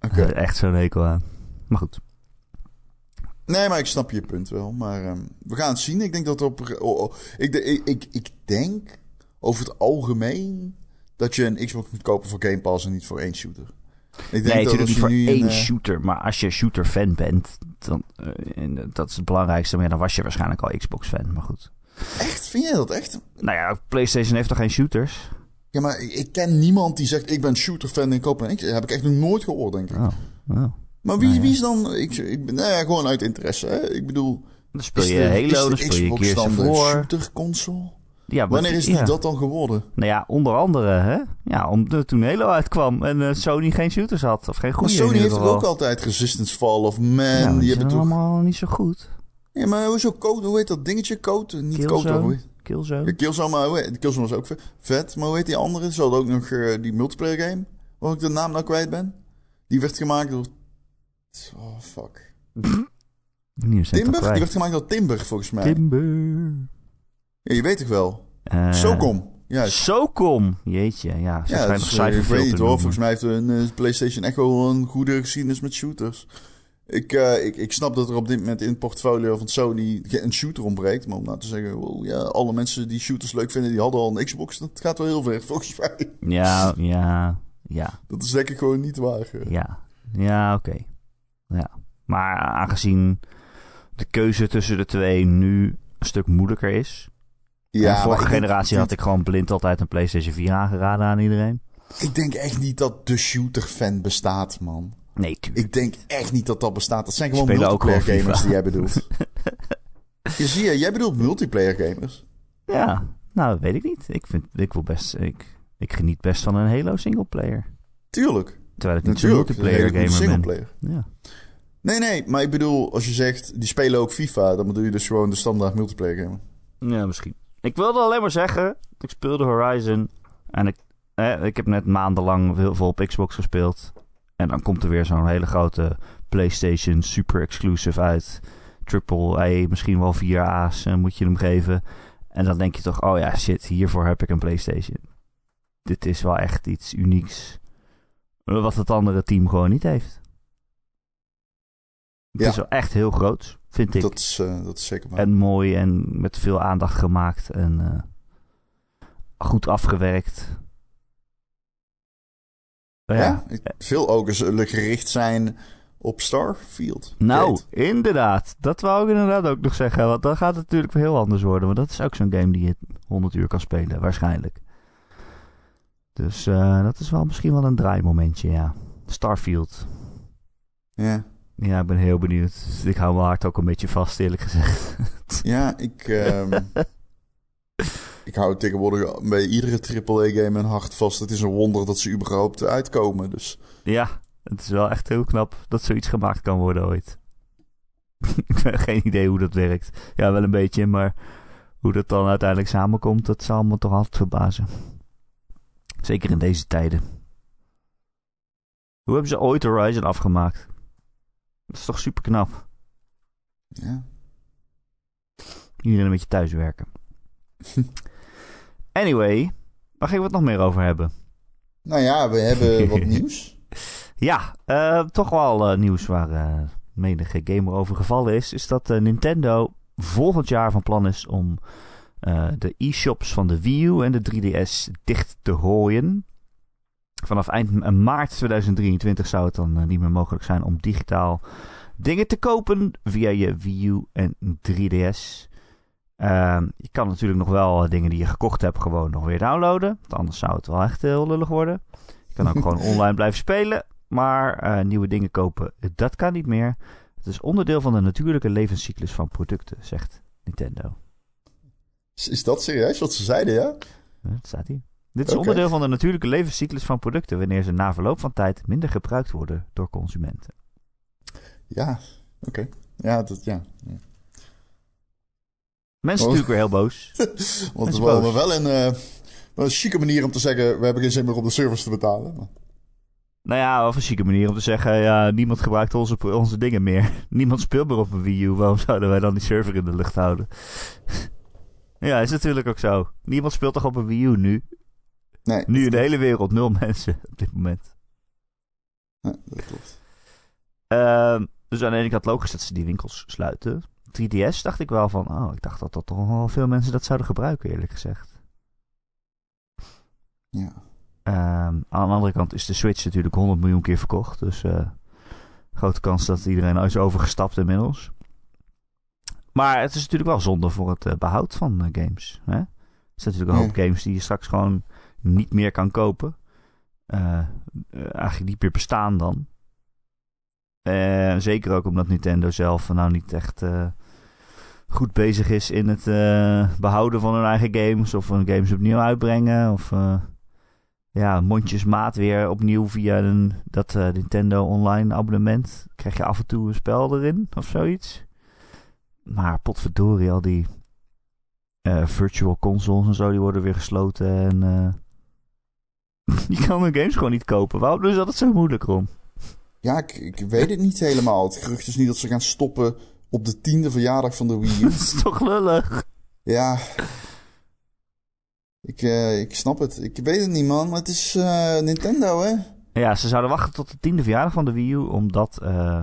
[SPEAKER 1] Oké. Okay. echt zo'n hekel aan. Maar goed.
[SPEAKER 2] Nee, maar ik snap je punt wel. Maar um, we gaan het zien. Ik denk dat op... Oh, oh, ik, ik, ik, ik denk over het algemeen dat je een Xbox moet kopen voor Game Pass en niet voor één shooter.
[SPEAKER 1] Ik denk nee, natuurlijk niet voor één een, shooter. Maar als je shooter-fan bent, dan, uh, dat is het belangrijkste. Maar ja, dan was je waarschijnlijk al Xbox-fan. Maar goed.
[SPEAKER 2] Echt? Vind je dat echt?
[SPEAKER 1] Nou ja, PlayStation heeft toch geen shooters?
[SPEAKER 2] Ja, maar ik, ken niemand die zegt: Ik ben shooter-fan en koop een. Dat heb ik echt nog nooit gehoord, denk ik. Oh, oh. Maar wie, nou wie is dan. Ik, ik ben nou ja, gewoon uit interesse. Hè? Ik bedoel.
[SPEAKER 1] Dan speel je Halo, dan speel je Gears of War.
[SPEAKER 2] shooter-console? Ja, Wanneer is die dat dan geworden?
[SPEAKER 1] Nou ja, onder andere, hè? Ja, omdat toen Halo uitkwam en uh, Sony geen shooters had. Of geen goede
[SPEAKER 2] Maar Sony heeft toch ook altijd Resistance Fall of Man? Ja,
[SPEAKER 1] die, hebben toch... allemaal niet zo goed.
[SPEAKER 2] Ja, maar hoezo code? Hoe heet dat dingetje? Code? Niet Killzone. code,
[SPEAKER 1] Killzone.
[SPEAKER 2] Ja, Killzone, maar hoe heet, Killzone was ook vet. Maar hoe heet die andere? Ze hadden ook nog uh, die multiplayer game. Waar ik de naam nou kwijt ben. Die werd gemaakt door... Oh, fuck. [laughs] Timber? Die werd gemaakt door Timber, volgens mij.
[SPEAKER 1] Timber.
[SPEAKER 2] Ja, je weet toch wel? Uh, Socom. Ja,
[SPEAKER 1] SOCOM. Jeetje, ja. Ze
[SPEAKER 2] ja dus,
[SPEAKER 1] nog
[SPEAKER 2] eh, ik weet niet hoor. Volgens mij heeft een eh, PlayStation echt wel een goede geschiedenis met shooters. Ik, ik, ik snap dat er op dit moment in het portfolio van Sony een shooter ontbreekt. Maar om nou te zeggen, wow, ja, alle mensen die shooters leuk vinden, die hadden al een Xbox. Dat gaat wel heel ver, [laughs] volgens mij.
[SPEAKER 1] Ja, ja, ja,
[SPEAKER 2] Dat is denk ik gewoon niet waar.
[SPEAKER 1] ja. Ja, oké. Ja. Maar aangezien de keuze tussen de twee nu een stuk moeilijker is.
[SPEAKER 2] Ja,
[SPEAKER 1] en vorige
[SPEAKER 2] denk
[SPEAKER 1] generatie had ik gewoon blind altijd een PlayStation 4 aangeraden aan iedereen.
[SPEAKER 2] Ik denk echt niet dat de shooter-fan bestaat, man.
[SPEAKER 1] Nee, tuurlijk.
[SPEAKER 2] Ik denk echt niet dat dat bestaat. Dat zijn gewoon
[SPEAKER 1] Spelen
[SPEAKER 2] multiplayer
[SPEAKER 1] gewoon
[SPEAKER 2] gamers die jij bedoelt. [laughs] je zie je, jij bedoelt multiplayer gamers.
[SPEAKER 1] Ja, nou, dat weet ik niet. Ik, vind, ik, wil best, ik, ik geniet best van een Halo singleplayer.
[SPEAKER 2] Tuurlijk.
[SPEAKER 1] Terwijl ik niet
[SPEAKER 2] Natuurlijk.
[SPEAKER 1] multiplayer gamer ben.
[SPEAKER 2] singleplayer.
[SPEAKER 1] Ja.
[SPEAKER 2] Nee, nee, maar ik bedoel, als je zegt, die spelen ook FIFA, dan bedoel je dus gewoon de standaard multiplayer gamer.
[SPEAKER 1] ja, misschien. Ik wilde alleen maar zeggen, ik speelde Horizon en ik, eh, ik heb net maandenlang heel veel op Xbox gespeeld. En dan komt er weer zo'n hele grote PlayStation super exclusive uit. Triple A, misschien wel 4 A's eh, moet je hem geven. En dan denk je toch, oh ja, shit, hiervoor heb ik een PlayStation. Dit is wel echt iets unieks. Wat het andere team gewoon niet heeft. Het
[SPEAKER 2] Ja.
[SPEAKER 1] is wel echt heel groot, vind ik.
[SPEAKER 2] Dat is, eh, dat is zeker waar.
[SPEAKER 1] En mooi en met veel aandacht gemaakt en eh, goed afgewerkt.
[SPEAKER 2] Ja,
[SPEAKER 1] ja,
[SPEAKER 2] ik- veel zullen gericht zijn op Starfield.
[SPEAKER 1] nou,
[SPEAKER 2] Kate.
[SPEAKER 1] inderdaad. Dat wou ik inderdaad ook nog zeggen. Want dan gaat het natuurlijk weer heel anders worden. Want dat is ook zo'n game die je 100 uur kan spelen, waarschijnlijk. Dus eh, dat is wel misschien wel een draaimomentje, ja. Starfield.
[SPEAKER 2] Ja,
[SPEAKER 1] Ja, ik ben heel benieuwd. Ik hou mijn hart ook een beetje vast, eerlijk gezegd. [laughs]
[SPEAKER 2] ja ik, ehm, ik hou tegenwoordig bij iedere AAA-game mijn hart vast. Het is een wonder dat ze überhaupt uitkomen. Dus
[SPEAKER 1] Ja, het is wel echt heel knap dat zoiets gemaakt kan worden ooit. [laughs] ik heb geen idee hoe dat werkt. Ja, wel een beetje, maar hoe dat dan uiteindelijk samenkomt, dat zal me toch altijd verbazen. Zeker in deze tijden. Hoe hebben ze ooit Horizon afgemaakt? Dat is toch super knap.
[SPEAKER 2] ja,
[SPEAKER 1] Iedereen een beetje thuiswerken. [laughs] anyway, waar gaan we het nog meer over hebben?
[SPEAKER 2] nou ja, we hebben [laughs] wat nieuws.
[SPEAKER 1] Ja, eh, toch wel eh, nieuws waar eh menige gamer over gevallen is. Is dat Nintendo volgend jaar van plan is om de e-shops van de Wii U en de 3DS dicht te gooien. Vanaf eind eh, maart 2023 zou het dan eh, niet meer mogelijk zijn om digitaal dingen te kopen via je Wii U en 3DS. Ehm, je kan natuurlijk nog wel eh, dingen die je gekocht hebt gewoon nog weer downloaden. Want anders zou het wel echt heel lullig worden. Je kan ook [laughs] gewoon online blijven spelen. Maar nieuwe dingen kopen, dat kan niet meer. Het is onderdeel van de natuurlijke levenscyclus van producten, zegt Nintendo.
[SPEAKER 2] Is, is dat serieus wat ze zeiden? Ja,
[SPEAKER 1] Dat staat hier. Dit is onderdeel van de natuurlijke levenscyclus van producten, wanneer ze na verloop van tijd minder gebruikt worden door consumenten.
[SPEAKER 2] Ja, oké. Ja, dat, ja. ja.
[SPEAKER 1] Mensen
[SPEAKER 2] Oh.
[SPEAKER 1] natuurlijk weer heel boos. [laughs]
[SPEAKER 2] Want het was
[SPEAKER 1] boos.
[SPEAKER 2] wel een, eh, wel een chique manier om te zeggen... we hebben geen zin meer om de service te betalen. Maar,
[SPEAKER 1] Nou ja, of een chique manier om te zeggen, ja, niemand gebruikt onze, onze dingen meer. [laughs] Niemand speelt meer op een Wii U, waarom zouden wij dan die server in de lucht houden? [laughs] ja, is natuurlijk ook zo. Niemand speelt toch op een Wii U nu?
[SPEAKER 2] Nee,
[SPEAKER 1] Nu in de hele wereld, nul [laughs] mensen op dit moment.
[SPEAKER 2] Ja, dat klopt.
[SPEAKER 1] Ehm, dus aan de ene kant logisch dat ze die winkels sluiten. 3DS dacht ik wel van, oh, ik dacht dat, dat toch wel veel mensen dat zouden gebruiken, eerlijk gezegd.
[SPEAKER 2] Ja.
[SPEAKER 1] Ehm, aan de andere kant is de Switch natuurlijk 100 miljoen keer verkocht. Dus eh, grote kans dat iedereen is overgestapt inmiddels. Maar het is natuurlijk wel zonde voor het eh, behoud van eh, games. Hè? Er zijn natuurlijk een
[SPEAKER 2] Ja.
[SPEAKER 1] hoop games die je straks gewoon niet meer kan kopen. Eh, eigenlijk niet meer bestaan dan. Eh, zeker ook omdat Nintendo zelf nou niet echt goed bezig is in het eh, behouden van hun eigen games. Of hun games opnieuw uitbrengen. Of ja, mondjesmaat weer opnieuw via een, dat Nintendo Online abonnement. Krijg je af en toe een spel erin of zoiets. Maar potverdorie, al die virtual consoles en zo, die worden weer gesloten. En [laughs] eh, je kan hun games gewoon niet kopen. Waarom doen ze dat zo moeilijk om?
[SPEAKER 2] Ja, ik, ik weet het niet helemaal. Het gerucht is niet dat ze gaan stoppen op de tiende verjaardag van de Wii U. [laughs]
[SPEAKER 1] dat is toch lullig?
[SPEAKER 2] Ja. Ik, uh, ik snap het. Ik weet het niet, man. Maar het is uh, Nintendo, hè?
[SPEAKER 1] Ja, ze zouden wachten tot de tiende verjaardag van de Wii U. Omdat uh,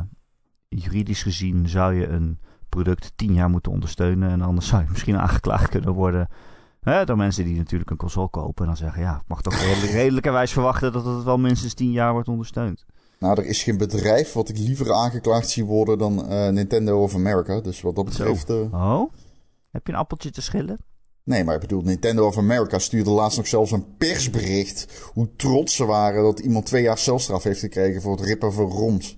[SPEAKER 1] juridisch gezien zou je een product tien jaar moeten ondersteunen. En anders zou je misschien aangeklaagd kunnen worden. Hè, door mensen die natuurlijk een console kopen. En dan zeggen, ja, ik mag toch redelijk, [laughs] redelijkerwijs verwachten dat het wel minstens tien jaar wordt ondersteund.
[SPEAKER 2] Nou, er is geen bedrijf wat ik liever aangeklaagd zie worden dan Nintendo of America. Dus wat dat betreft...
[SPEAKER 1] Oh? Heb je een appeltje te schillen?
[SPEAKER 2] Nee, maar ik bedoel, Nintendo of America stuurde laatst nog zelfs een persbericht. Hoe trots ze waren dat iemand twee jaar celstraf heeft gekregen voor het rippen van roms.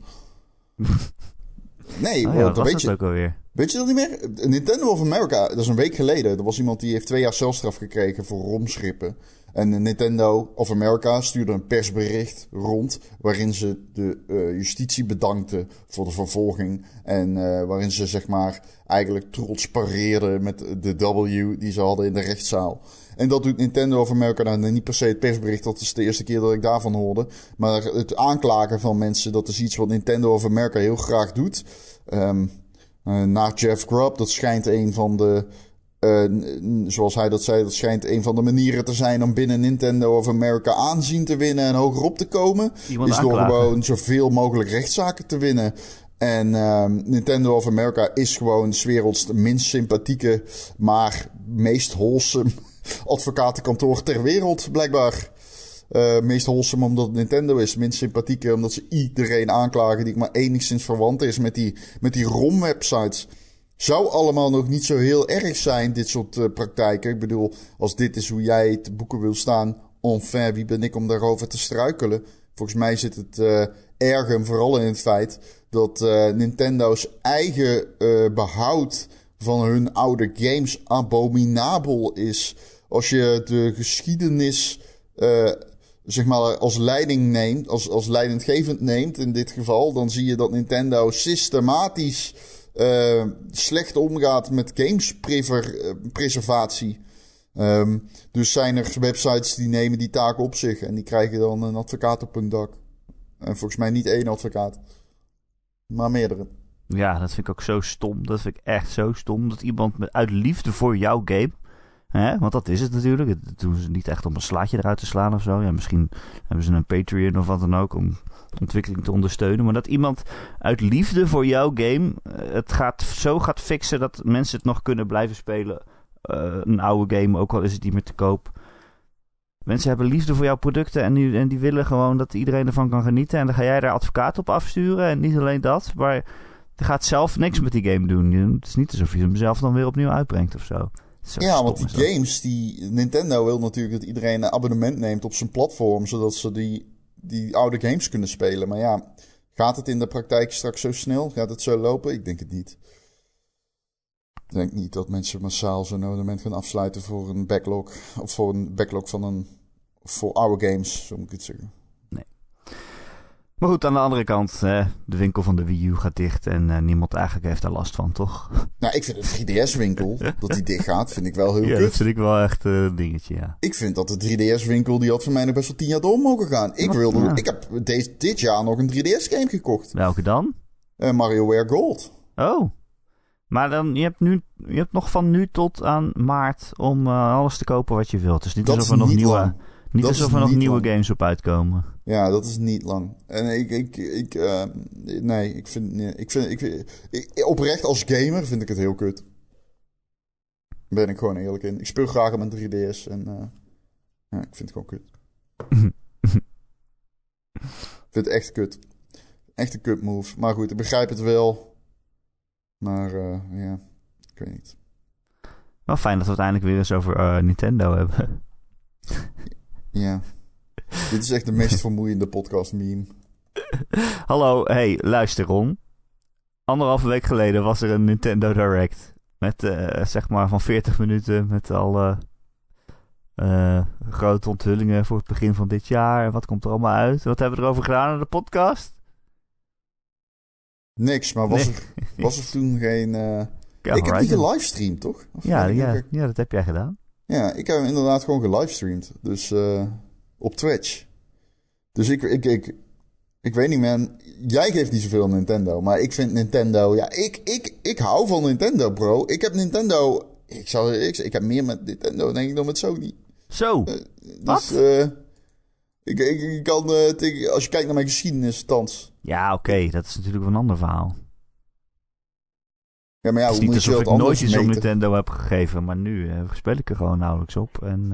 [SPEAKER 2] [laughs] nee,
[SPEAKER 1] oh, ja, dat weet je. Ook alweer.
[SPEAKER 2] Weet je dat niet meer? Nintendo of America, dat is een week geleden. Er was iemand die heeft twee jaar celstraf gekregen voor romsrippen. En Nintendo of America stuurde een persbericht rond. waarin ze de uh, justitie bedankte voor de vervolging. En uh, waarin ze zeg maar eigenlijk trots pareerden met de W die ze hadden in de rechtszaal. En dat doet Nintendo of America nou niet per se het persbericht. Dat is de eerste keer dat ik daarvan hoorde. Maar het aanklagen van mensen, dat is iets wat Nintendo of America heel graag doet. Um, na Jeff Grubb, dat schijnt een van de uh, zoals hij dat zei, dat schijnt een van de manieren te zijn om binnen Nintendo of America aanzien te winnen en hoger op te komen.
[SPEAKER 1] Iemand
[SPEAKER 2] is door gewoon zoveel mogelijk rechtszaken te winnen. En uh, Nintendo of America is gewoon de werelds minst sympathieke, maar meest wholesome [laughs] advocatenkantoor ter wereld, blijkbaar. Uh, meest wholesome omdat Nintendo is. Minst sympathieke omdat ze iedereen aanklagen die maar enigszins verwant is met die, met die ROM-websites zou allemaal nog niet zo heel erg zijn, dit soort uh, praktijken. Ik bedoel, als dit is hoe jij te boeken wil staan, enfin, wie ben ik om daarover te struikelen? Volgens mij zit het uh, erger, vooral in het feit dat Nintendo's eigen behoud van hun oude games abominabel is. Als je de geschiedenis zeg maar als leiding neemt, als, als leidendgevend neemt in dit geval, dan zie je dat Nintendo systematisch uh, slecht omgaat met gamespreservatie. Um, dus zijn er websites die nemen die taak op zich en die krijgen dan een advocaat op hun dak. En volgens mij niet één advocaat, maar meerdere.
[SPEAKER 1] Ja, dat vind ik ook zo stom. Dat vind ik echt zo stom. Dat iemand met, uit liefde voor jouw game Hè? Want dat is het natuurlijk. Dat doen ze niet echt om een slaatje eruit te slaan of zo. Ja, misschien hebben ze een Patreon of wat dan ook om ontwikkeling te ondersteunen. Maar dat iemand uit liefde voor jouw game eh, het gaat, zo gaat fixen dat mensen het nog kunnen blijven spelen. Uh, een oude game, ook al is het niet meer te koop. Mensen hebben liefde voor jouw producten en die, en die willen gewoon dat iedereen ervan kan genieten. En dan ga jij daar advocaat op afsturen. En niet alleen dat, maar je gaat zelf niks met die game doen. Het is niet alsof je hem zelf dan weer opnieuw uitbrengt of zo
[SPEAKER 2] ja, want die games, die Nintendo wil natuurlijk dat iedereen een abonnement neemt op zijn platform, zodat ze die, die oude games kunnen spelen. Maar ja, gaat het in de praktijk straks zo snel? Gaat het zo lopen? Ik denk het niet. Ik denk niet dat mensen massaal zo'n abonnement gaan afsluiten voor een backlog. Of voor een backlog van een. voor oude games, zo moet ik het zeggen.
[SPEAKER 1] Maar goed, aan de andere kant, de winkel van de Wii U gaat dicht en uh, niemand eigenlijk heeft daar last van, toch? [laughs]
[SPEAKER 2] Nou, ik vind het 3DS-winkel, dat die dicht gaat, vind ik wel heel
[SPEAKER 1] ja, dat vind ik wel echt eh, een dingetje, ja.
[SPEAKER 2] Ik vind dat de 3DS-winkel, die had voor mij nog best wel 10 jaar door mogen gaan. Ik, wilde, ik heb deze, dit jaar nog een 3DS-game gekocht.
[SPEAKER 1] Welke dan?
[SPEAKER 2] Uh, Mario Ware Gold.
[SPEAKER 1] Oh, maar dan, je hebt, nu, je hebt nog van nu tot aan maart om alles te kopen wat je wilt. Dus niet alsof er nog nieuwe... Niet dat alsof er nog nieuwe games op uitkomen.
[SPEAKER 2] Ja, dat is niet lang. En ik, ik, ik uh, nee, ik vind, ik vind, ik, ik, oprecht als gamer vind ik het heel kut. Ben ik gewoon eerlijk in. Ik speel graag op mijn 3DS en uh, ja, ik vind het gewoon kut. ik [laughs] vind het echt kut. Echt een kut move. Maar goed, ik begrijp het wel. Maar uh, ja, ik weet niet.
[SPEAKER 1] Wel fijn dat we uiteindelijk weer eens over Nintendo hebben.
[SPEAKER 2] Ja. [laughs] Dit is echt de meest vermoeiende podcast meme. [laughs]
[SPEAKER 1] Hallo, hey, luister Ron. Anderhalve week geleden was er een Nintendo Direct. Met uh, zeg maar van 40 minuten met alle uh, grote onthullingen voor het begin van dit jaar. En wat komt er allemaal uit? Wat hebben we erover gedaan in de podcast?
[SPEAKER 2] Niks, maar was, er, was er toen geen... Uh... ik heb die gelivestreamd, toch?
[SPEAKER 1] ja, ja, ja, dat heb jij gedaan.
[SPEAKER 2] Ja, ik heb hem inderdaad gewoon gelivestreamd. Dus uh, op Twitch. Dus ik, ik, ik, ik weet niet, man. Jij geeft niet zoveel Nintendo. Maar ik vind Nintendo. Ja, ik, ik, ik hou van Nintendo, bro. Ik heb Nintendo. Ik, zou, ik, ik heb meer met Nintendo, denk ik, dan met Sony.
[SPEAKER 1] Zo.
[SPEAKER 2] Dus,
[SPEAKER 1] Wat?
[SPEAKER 2] eh, ik, ik, ik kan, eh, tegen- als je kijkt naar mijn geschiedenis, thans.
[SPEAKER 1] Ja, oké, dat is natuurlijk een ander verhaal.
[SPEAKER 2] Ja, maar ja,
[SPEAKER 1] het is
[SPEAKER 2] hoe
[SPEAKER 1] niet
[SPEAKER 2] moet je
[SPEAKER 1] alsof
[SPEAKER 2] dat
[SPEAKER 1] ik nooit iets
[SPEAKER 2] meten?
[SPEAKER 1] Nintendo heb gegeven, maar nu speel ik er gewoon nauwelijks op. En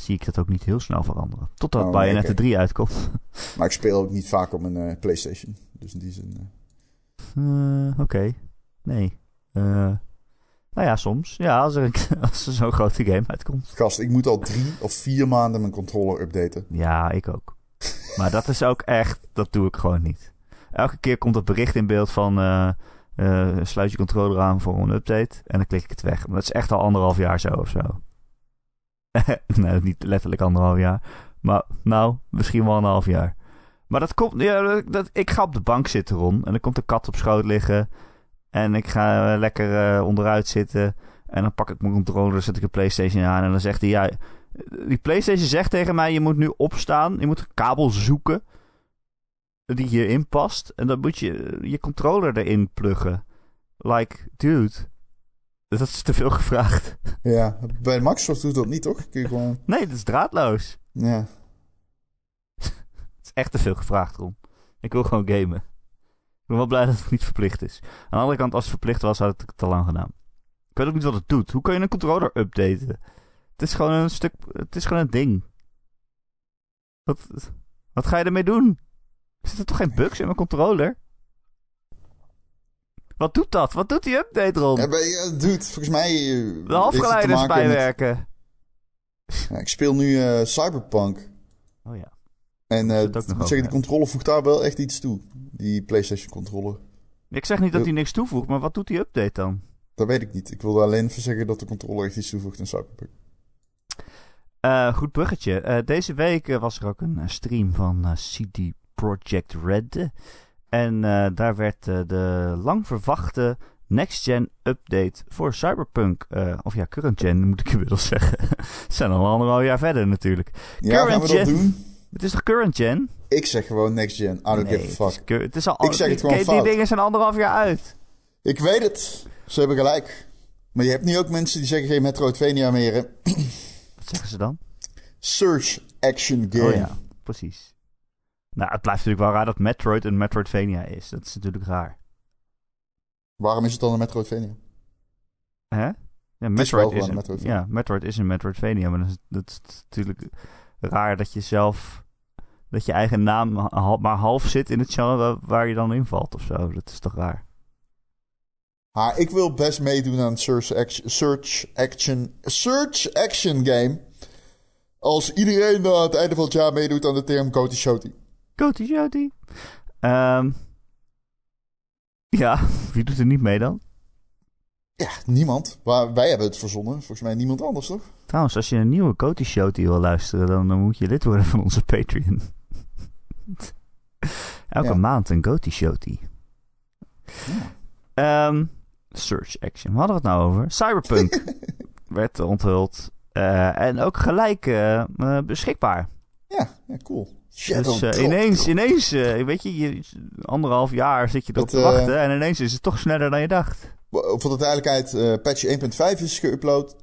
[SPEAKER 1] zie ik dat ook niet heel snel veranderen. Totdat
[SPEAKER 2] Oh,
[SPEAKER 1] Bayonetta
[SPEAKER 2] oké.
[SPEAKER 1] 3 uitkomt. [laughs]
[SPEAKER 2] Maar ik speel ook niet vaak op mijn eh, PlayStation. Dus in die zin. eh,
[SPEAKER 1] Eh, Oké, nee. Nou ja, soms. Ja, als er, een- [laughs] als er zo'n grote game uitkomt.
[SPEAKER 2] Gast, ik moet al drie of vier maanden mijn controller updaten.
[SPEAKER 1] Ja, ik ook. Maar dat is ook echt, dat doe ik gewoon niet. Elke keer komt het bericht in beeld van sluit je controller aan voor een update. En dan klik ik het weg. Maar dat is echt al anderhalf jaar zo of zo. [laughs] nee, niet letterlijk anderhalf jaar. Maar nou, misschien wel een half jaar. Maar dat komt, ja, dat, ik ga op de bank zitten, Ron. En dan komt de kat op schoot liggen. En ik ga eh, lekker eh, onderuit zitten. En dan pak ik mijn controller, zet ik een PlayStation aan. En dan zegt hij, ja, die PlayStation zegt tegen mij: je moet nu opstaan. Je moet een kabel zoeken die hierin past. En dan moet je je controller erin pluggen. Like, dude. Dat is te veel gevraagd.
[SPEAKER 2] Ja, bij Microsoft doet dat niet, toch? Kun je gewoon...
[SPEAKER 1] Nee, dat is draadloos.
[SPEAKER 2] Ja.
[SPEAKER 1] Het is echt te veel gevraagd, Ron. Ik wil gewoon gamen. Ik ben wel blij dat het niet verplicht is. Aan de andere kant, als het verplicht was, had ik het te lang gedaan. Ik weet ook niet wat het doet. Hoe kan je een controller updaten? Het is gewoon een stuk... Het is gewoon een ding. Wat, wat ga je ermee doen? Zit er toch geen bugs in mijn controller? Wat doet dat? Wat doet die update, Ron?
[SPEAKER 2] Ja, dude, volgens mij... eh,
[SPEAKER 1] De halfgeleiders
[SPEAKER 2] met-
[SPEAKER 1] bijwerken.
[SPEAKER 2] Ja, ik speel nu eh, Cyberpunk.
[SPEAKER 1] Oh ja.
[SPEAKER 2] En
[SPEAKER 1] over
[SPEAKER 2] zeggen, die controller voegt daar wel echt iets toe. Die PlayStation controller.
[SPEAKER 1] Ik zeg niet dat hij niks toevoegt, maar wat doet die update dan?
[SPEAKER 2] Dat weet ik niet. Ik wilde alleen even zeggen dat de controller echt iets toevoegt aan Cyberpunk.
[SPEAKER 1] Eh, goed bruggetje. Deze week was er ook een stream van CD Projekt Red. En eh, daar werd eh, de lang verwachte next-gen update voor Cyberpunk. eh, of ja, current-gen moet ik [laughs] inmiddels zeggen. Ze [laughs] zijn al anderhalf jaar verder natuurlijk.
[SPEAKER 2] Ja, gaan we dat
[SPEAKER 1] gen.
[SPEAKER 2] doen?
[SPEAKER 1] Het is toch current-gen?
[SPEAKER 2] Ik zeg gewoon next gen. I don't
[SPEAKER 1] Nee,
[SPEAKER 2] give a
[SPEAKER 1] het is
[SPEAKER 2] fuck.
[SPEAKER 1] Het is al,
[SPEAKER 2] Ik zeg het gewoon
[SPEAKER 1] die,
[SPEAKER 2] fout.
[SPEAKER 1] die dingen zijn anderhalf jaar uit.
[SPEAKER 2] Ik weet het. Ze hebben gelijk. Maar je hebt nu ook mensen die zeggen geen Metroidvania meer. Hè?
[SPEAKER 1] Wat zeggen ze dan?
[SPEAKER 2] Search action game.
[SPEAKER 1] Oh ja, precies. Nou, het blijft natuurlijk wel raar dat Metroid een Metroidvania is. Dat is natuurlijk raar.
[SPEAKER 2] Waarom is het dan een Metroidvania?
[SPEAKER 1] Hè? Ja, Metroid is,
[SPEAKER 2] een Metroidvania.
[SPEAKER 1] ja, Metroid is een Metroidvania, maar dat is, dat is natuurlijk raar dat je zelf dat je eigen naam maar half zit in het genre waar je dan invalt of zo. Dat is toch raar?
[SPEAKER 2] Ah, ik wil best meedoen aan een search action, search action, search action game. Als iedereen aan het einde van het jaar meedoet aan de term Koti Shoti.
[SPEAKER 1] Coty Shoti. Ehm ja, [laughs] wie doet er niet mee dan?
[SPEAKER 2] Ja, niemand. Maar wij hebben het verzonnen. Volgens mij niemand anders, toch?
[SPEAKER 1] Trouwens, als je een nieuwe Coty Shoti wil luisteren, dan, dan moet je lid worden van onze Patreon. [laughs] Elke
[SPEAKER 2] Ja.
[SPEAKER 1] maand een Coty Shoti.
[SPEAKER 2] Ja.
[SPEAKER 1] Ehm, search action. Waar hadden we het nou over? Cyberpunk [laughs] werd onthuld. Eh, en ook gelijk eh, eh, beschikbaar.
[SPEAKER 2] Ja, ja cool.
[SPEAKER 1] Dus eh, ineens, ineens eh, weet je, je, anderhalf jaar zit je erop te
[SPEAKER 2] eh,
[SPEAKER 1] wachten. En ineens is het toch sneller dan je dacht.
[SPEAKER 2] Voor de duidelijkheid, patch 1.5 is geüpload,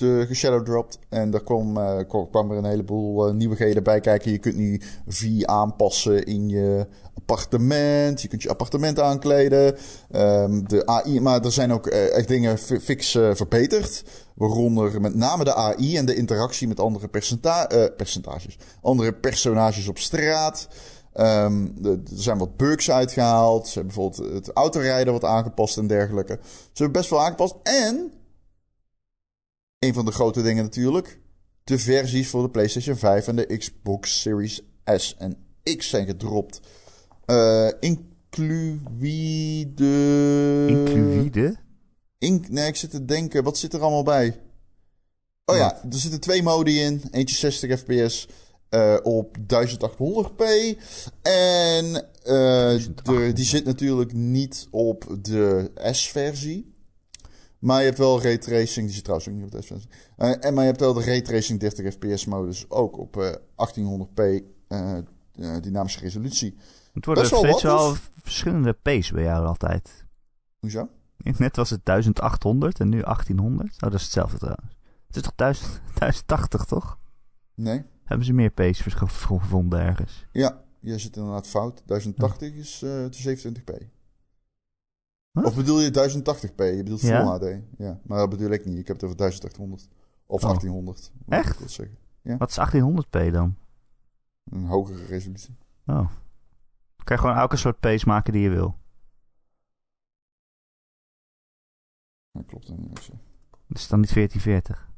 [SPEAKER 2] de geshadowdropped. En daar kwam, eh, kwam er een heleboel eh, nieuwigheden bij kijken. Je kunt nu V aanpassen in je appartement. Je kunt je appartement aankleden. Ehm, de AI, maar er zijn ook eh, echt dingen fi- fix eh, verbeterd. Waaronder met name de AI en de interactie met andere percenta eh, percentages. Andere personages op straat. Ehm, er zijn wat bugs uitgehaald. Ze hebben bijvoorbeeld het autorijden wat aangepast en dergelijke. Ze hebben best veel aangepast. En, een van de grote dingen natuurlijk, de versies voor de PlayStation 5 en de Xbox Series S en X zijn gedropt. Eh incluï de...
[SPEAKER 1] Incluïde.
[SPEAKER 2] In, nee, ik zit te denken, wat zit er allemaal bij? Oh ja, er zitten twee modi in. Eentje 60 fps eh, op 1800p. En eh, de, die zit natuurlijk niet op de S-versie. Maar je hebt wel raytracing, die zit trouwens ook niet op de S20. Eh, en maar je hebt wel de raytracing 30 fps modus ook op eh, 1800p eh, dynamische resolutie.
[SPEAKER 1] Het worden
[SPEAKER 2] wel
[SPEAKER 1] steeds wel, verschillende P's bij jou altijd.
[SPEAKER 2] Hoezo?
[SPEAKER 1] Net was het 1800 en nu 1800. Oh, dat is hetzelfde trouwens. Het is toch 1000, 1080, [laughs] toch?
[SPEAKER 2] Nee.
[SPEAKER 1] Hebben ze meer P's gevonden ergens?
[SPEAKER 2] Ja, je zit inderdaad fout. 1080 ja. is 27p. Of bedoel je 1080p? Je bedoelt Full ja? Ja, maar dat bedoel ik niet. Ik heb het over 1800 of oh. 1800.
[SPEAKER 1] Echt?
[SPEAKER 2] Ik zeggen. Ja.
[SPEAKER 1] Wat is 1800p dan?
[SPEAKER 2] Een hogere resolutie.
[SPEAKER 1] Oh. Dan kan je gewoon elke soort pace maken die je wil.
[SPEAKER 2] Dat klopt dan niet.
[SPEAKER 1] Zo. Dat is dan niet 1440.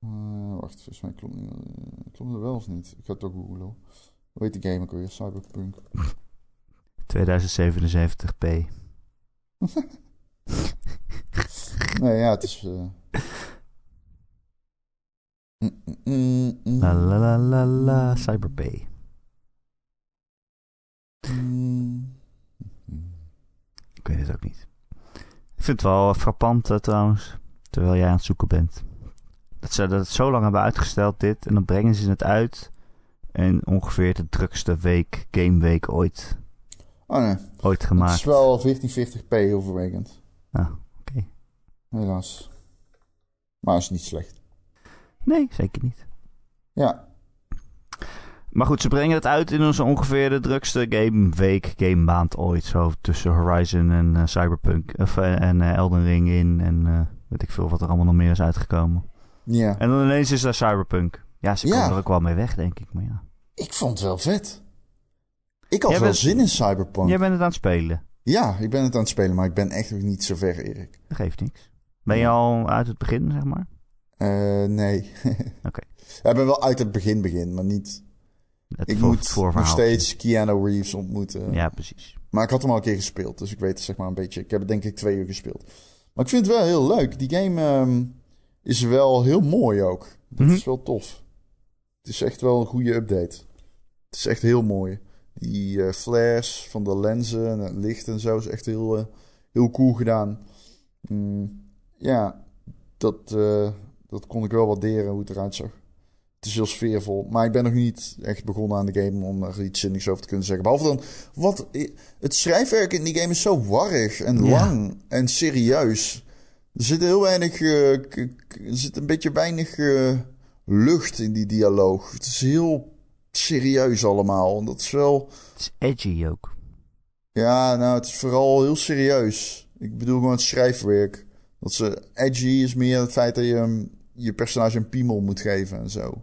[SPEAKER 2] Uh, eh, wacht, volgens mij klopt, niet, eh, klopt het wel of niet? Ik ga het ook googlen. Hoe heet de game ook weer? Cyberpunk. [laughs]
[SPEAKER 1] 2077p. [laughs]
[SPEAKER 2] nee, ja, het is... Uh...
[SPEAKER 1] La la la la la, Cyberpay. Ik weet het ook niet. Ik vind het wel frappant uh, trouwens, terwijl jij aan het zoeken bent. Dat ze dat zo lang hebben uitgesteld dit en dan brengen ze het uit. En ongeveer de drukste week, gameweek ooit.
[SPEAKER 2] Oh nee.
[SPEAKER 1] Ooit gemaakt. Het
[SPEAKER 2] is wel 1440p overwegend.
[SPEAKER 1] Ah, oké.
[SPEAKER 2] Helaas. Maar is niet slecht.
[SPEAKER 1] Nee, zeker niet.
[SPEAKER 2] Ja.
[SPEAKER 1] Maar goed, ze brengen het uit in onze ongeveer de drukste gameweek, gamemaand ooit. Zo tussen Horizon en uh, Cyberpunk. Of, uh, en uh, Elden Ring in. En weet ik veel wat er allemaal nog meer is uitgekomen.
[SPEAKER 2] Ja.
[SPEAKER 1] En dan ineens is daar Cyberpunk. Ja, ze komen er ook wel mee weg, denk ik. Maar ja.
[SPEAKER 2] Ik vond het wel vet. Ik had wel zin in Cyberpunk.
[SPEAKER 1] Jij bent het aan het spelen?
[SPEAKER 2] Ja, ik ben het aan het spelen, maar ik ben echt nog niet zo ver, Erik.
[SPEAKER 1] Dat geeft niks. Ben je al uit het begin, zeg maar?
[SPEAKER 2] Uh, nee. [laughs]
[SPEAKER 1] Oké.
[SPEAKER 2] Ik ben wel uit het begin begin, maar niet...
[SPEAKER 1] Het
[SPEAKER 2] ik moet nog steeds Keanu Reeves ontmoeten.
[SPEAKER 1] Ja, precies.
[SPEAKER 2] Maar ik had hem al een keer gespeeld, dus ik weet zeg maar een beetje... Ik heb het denk ik twee uur gespeeld. Maar ik vind het wel heel leuk. Die game um, is wel heel mooi ook. Dat mm -hmm. is wel tof. Het is echt wel een goede update. Het is echt heel mooi. Die uh, flares van de lenzen en het licht en zo is echt heel, uh, heel cool gedaan. Mm, ja, dat, uh, dat kon ik wel waarderen hoe het eruit zag. Het is heel sfeervol. Maar ik ben nog niet echt begonnen aan de game om er iets zinnigs over te kunnen zeggen. Behalve dan, wat, het schrijfwerk in die game is zo warrig en ja. lang en serieus. Er zit heel weinig, uh, er zit een beetje weinig uh, lucht in die dialoog. Het is heel serieus allemaal. Dat is wel...
[SPEAKER 1] Het is edgy ook.
[SPEAKER 2] Ja, nou, het is vooral heel serieus. Ik bedoel gewoon het schrijfwerk. Dat ze edgy is meer het feit dat je je personage een piemel moet geven en zo.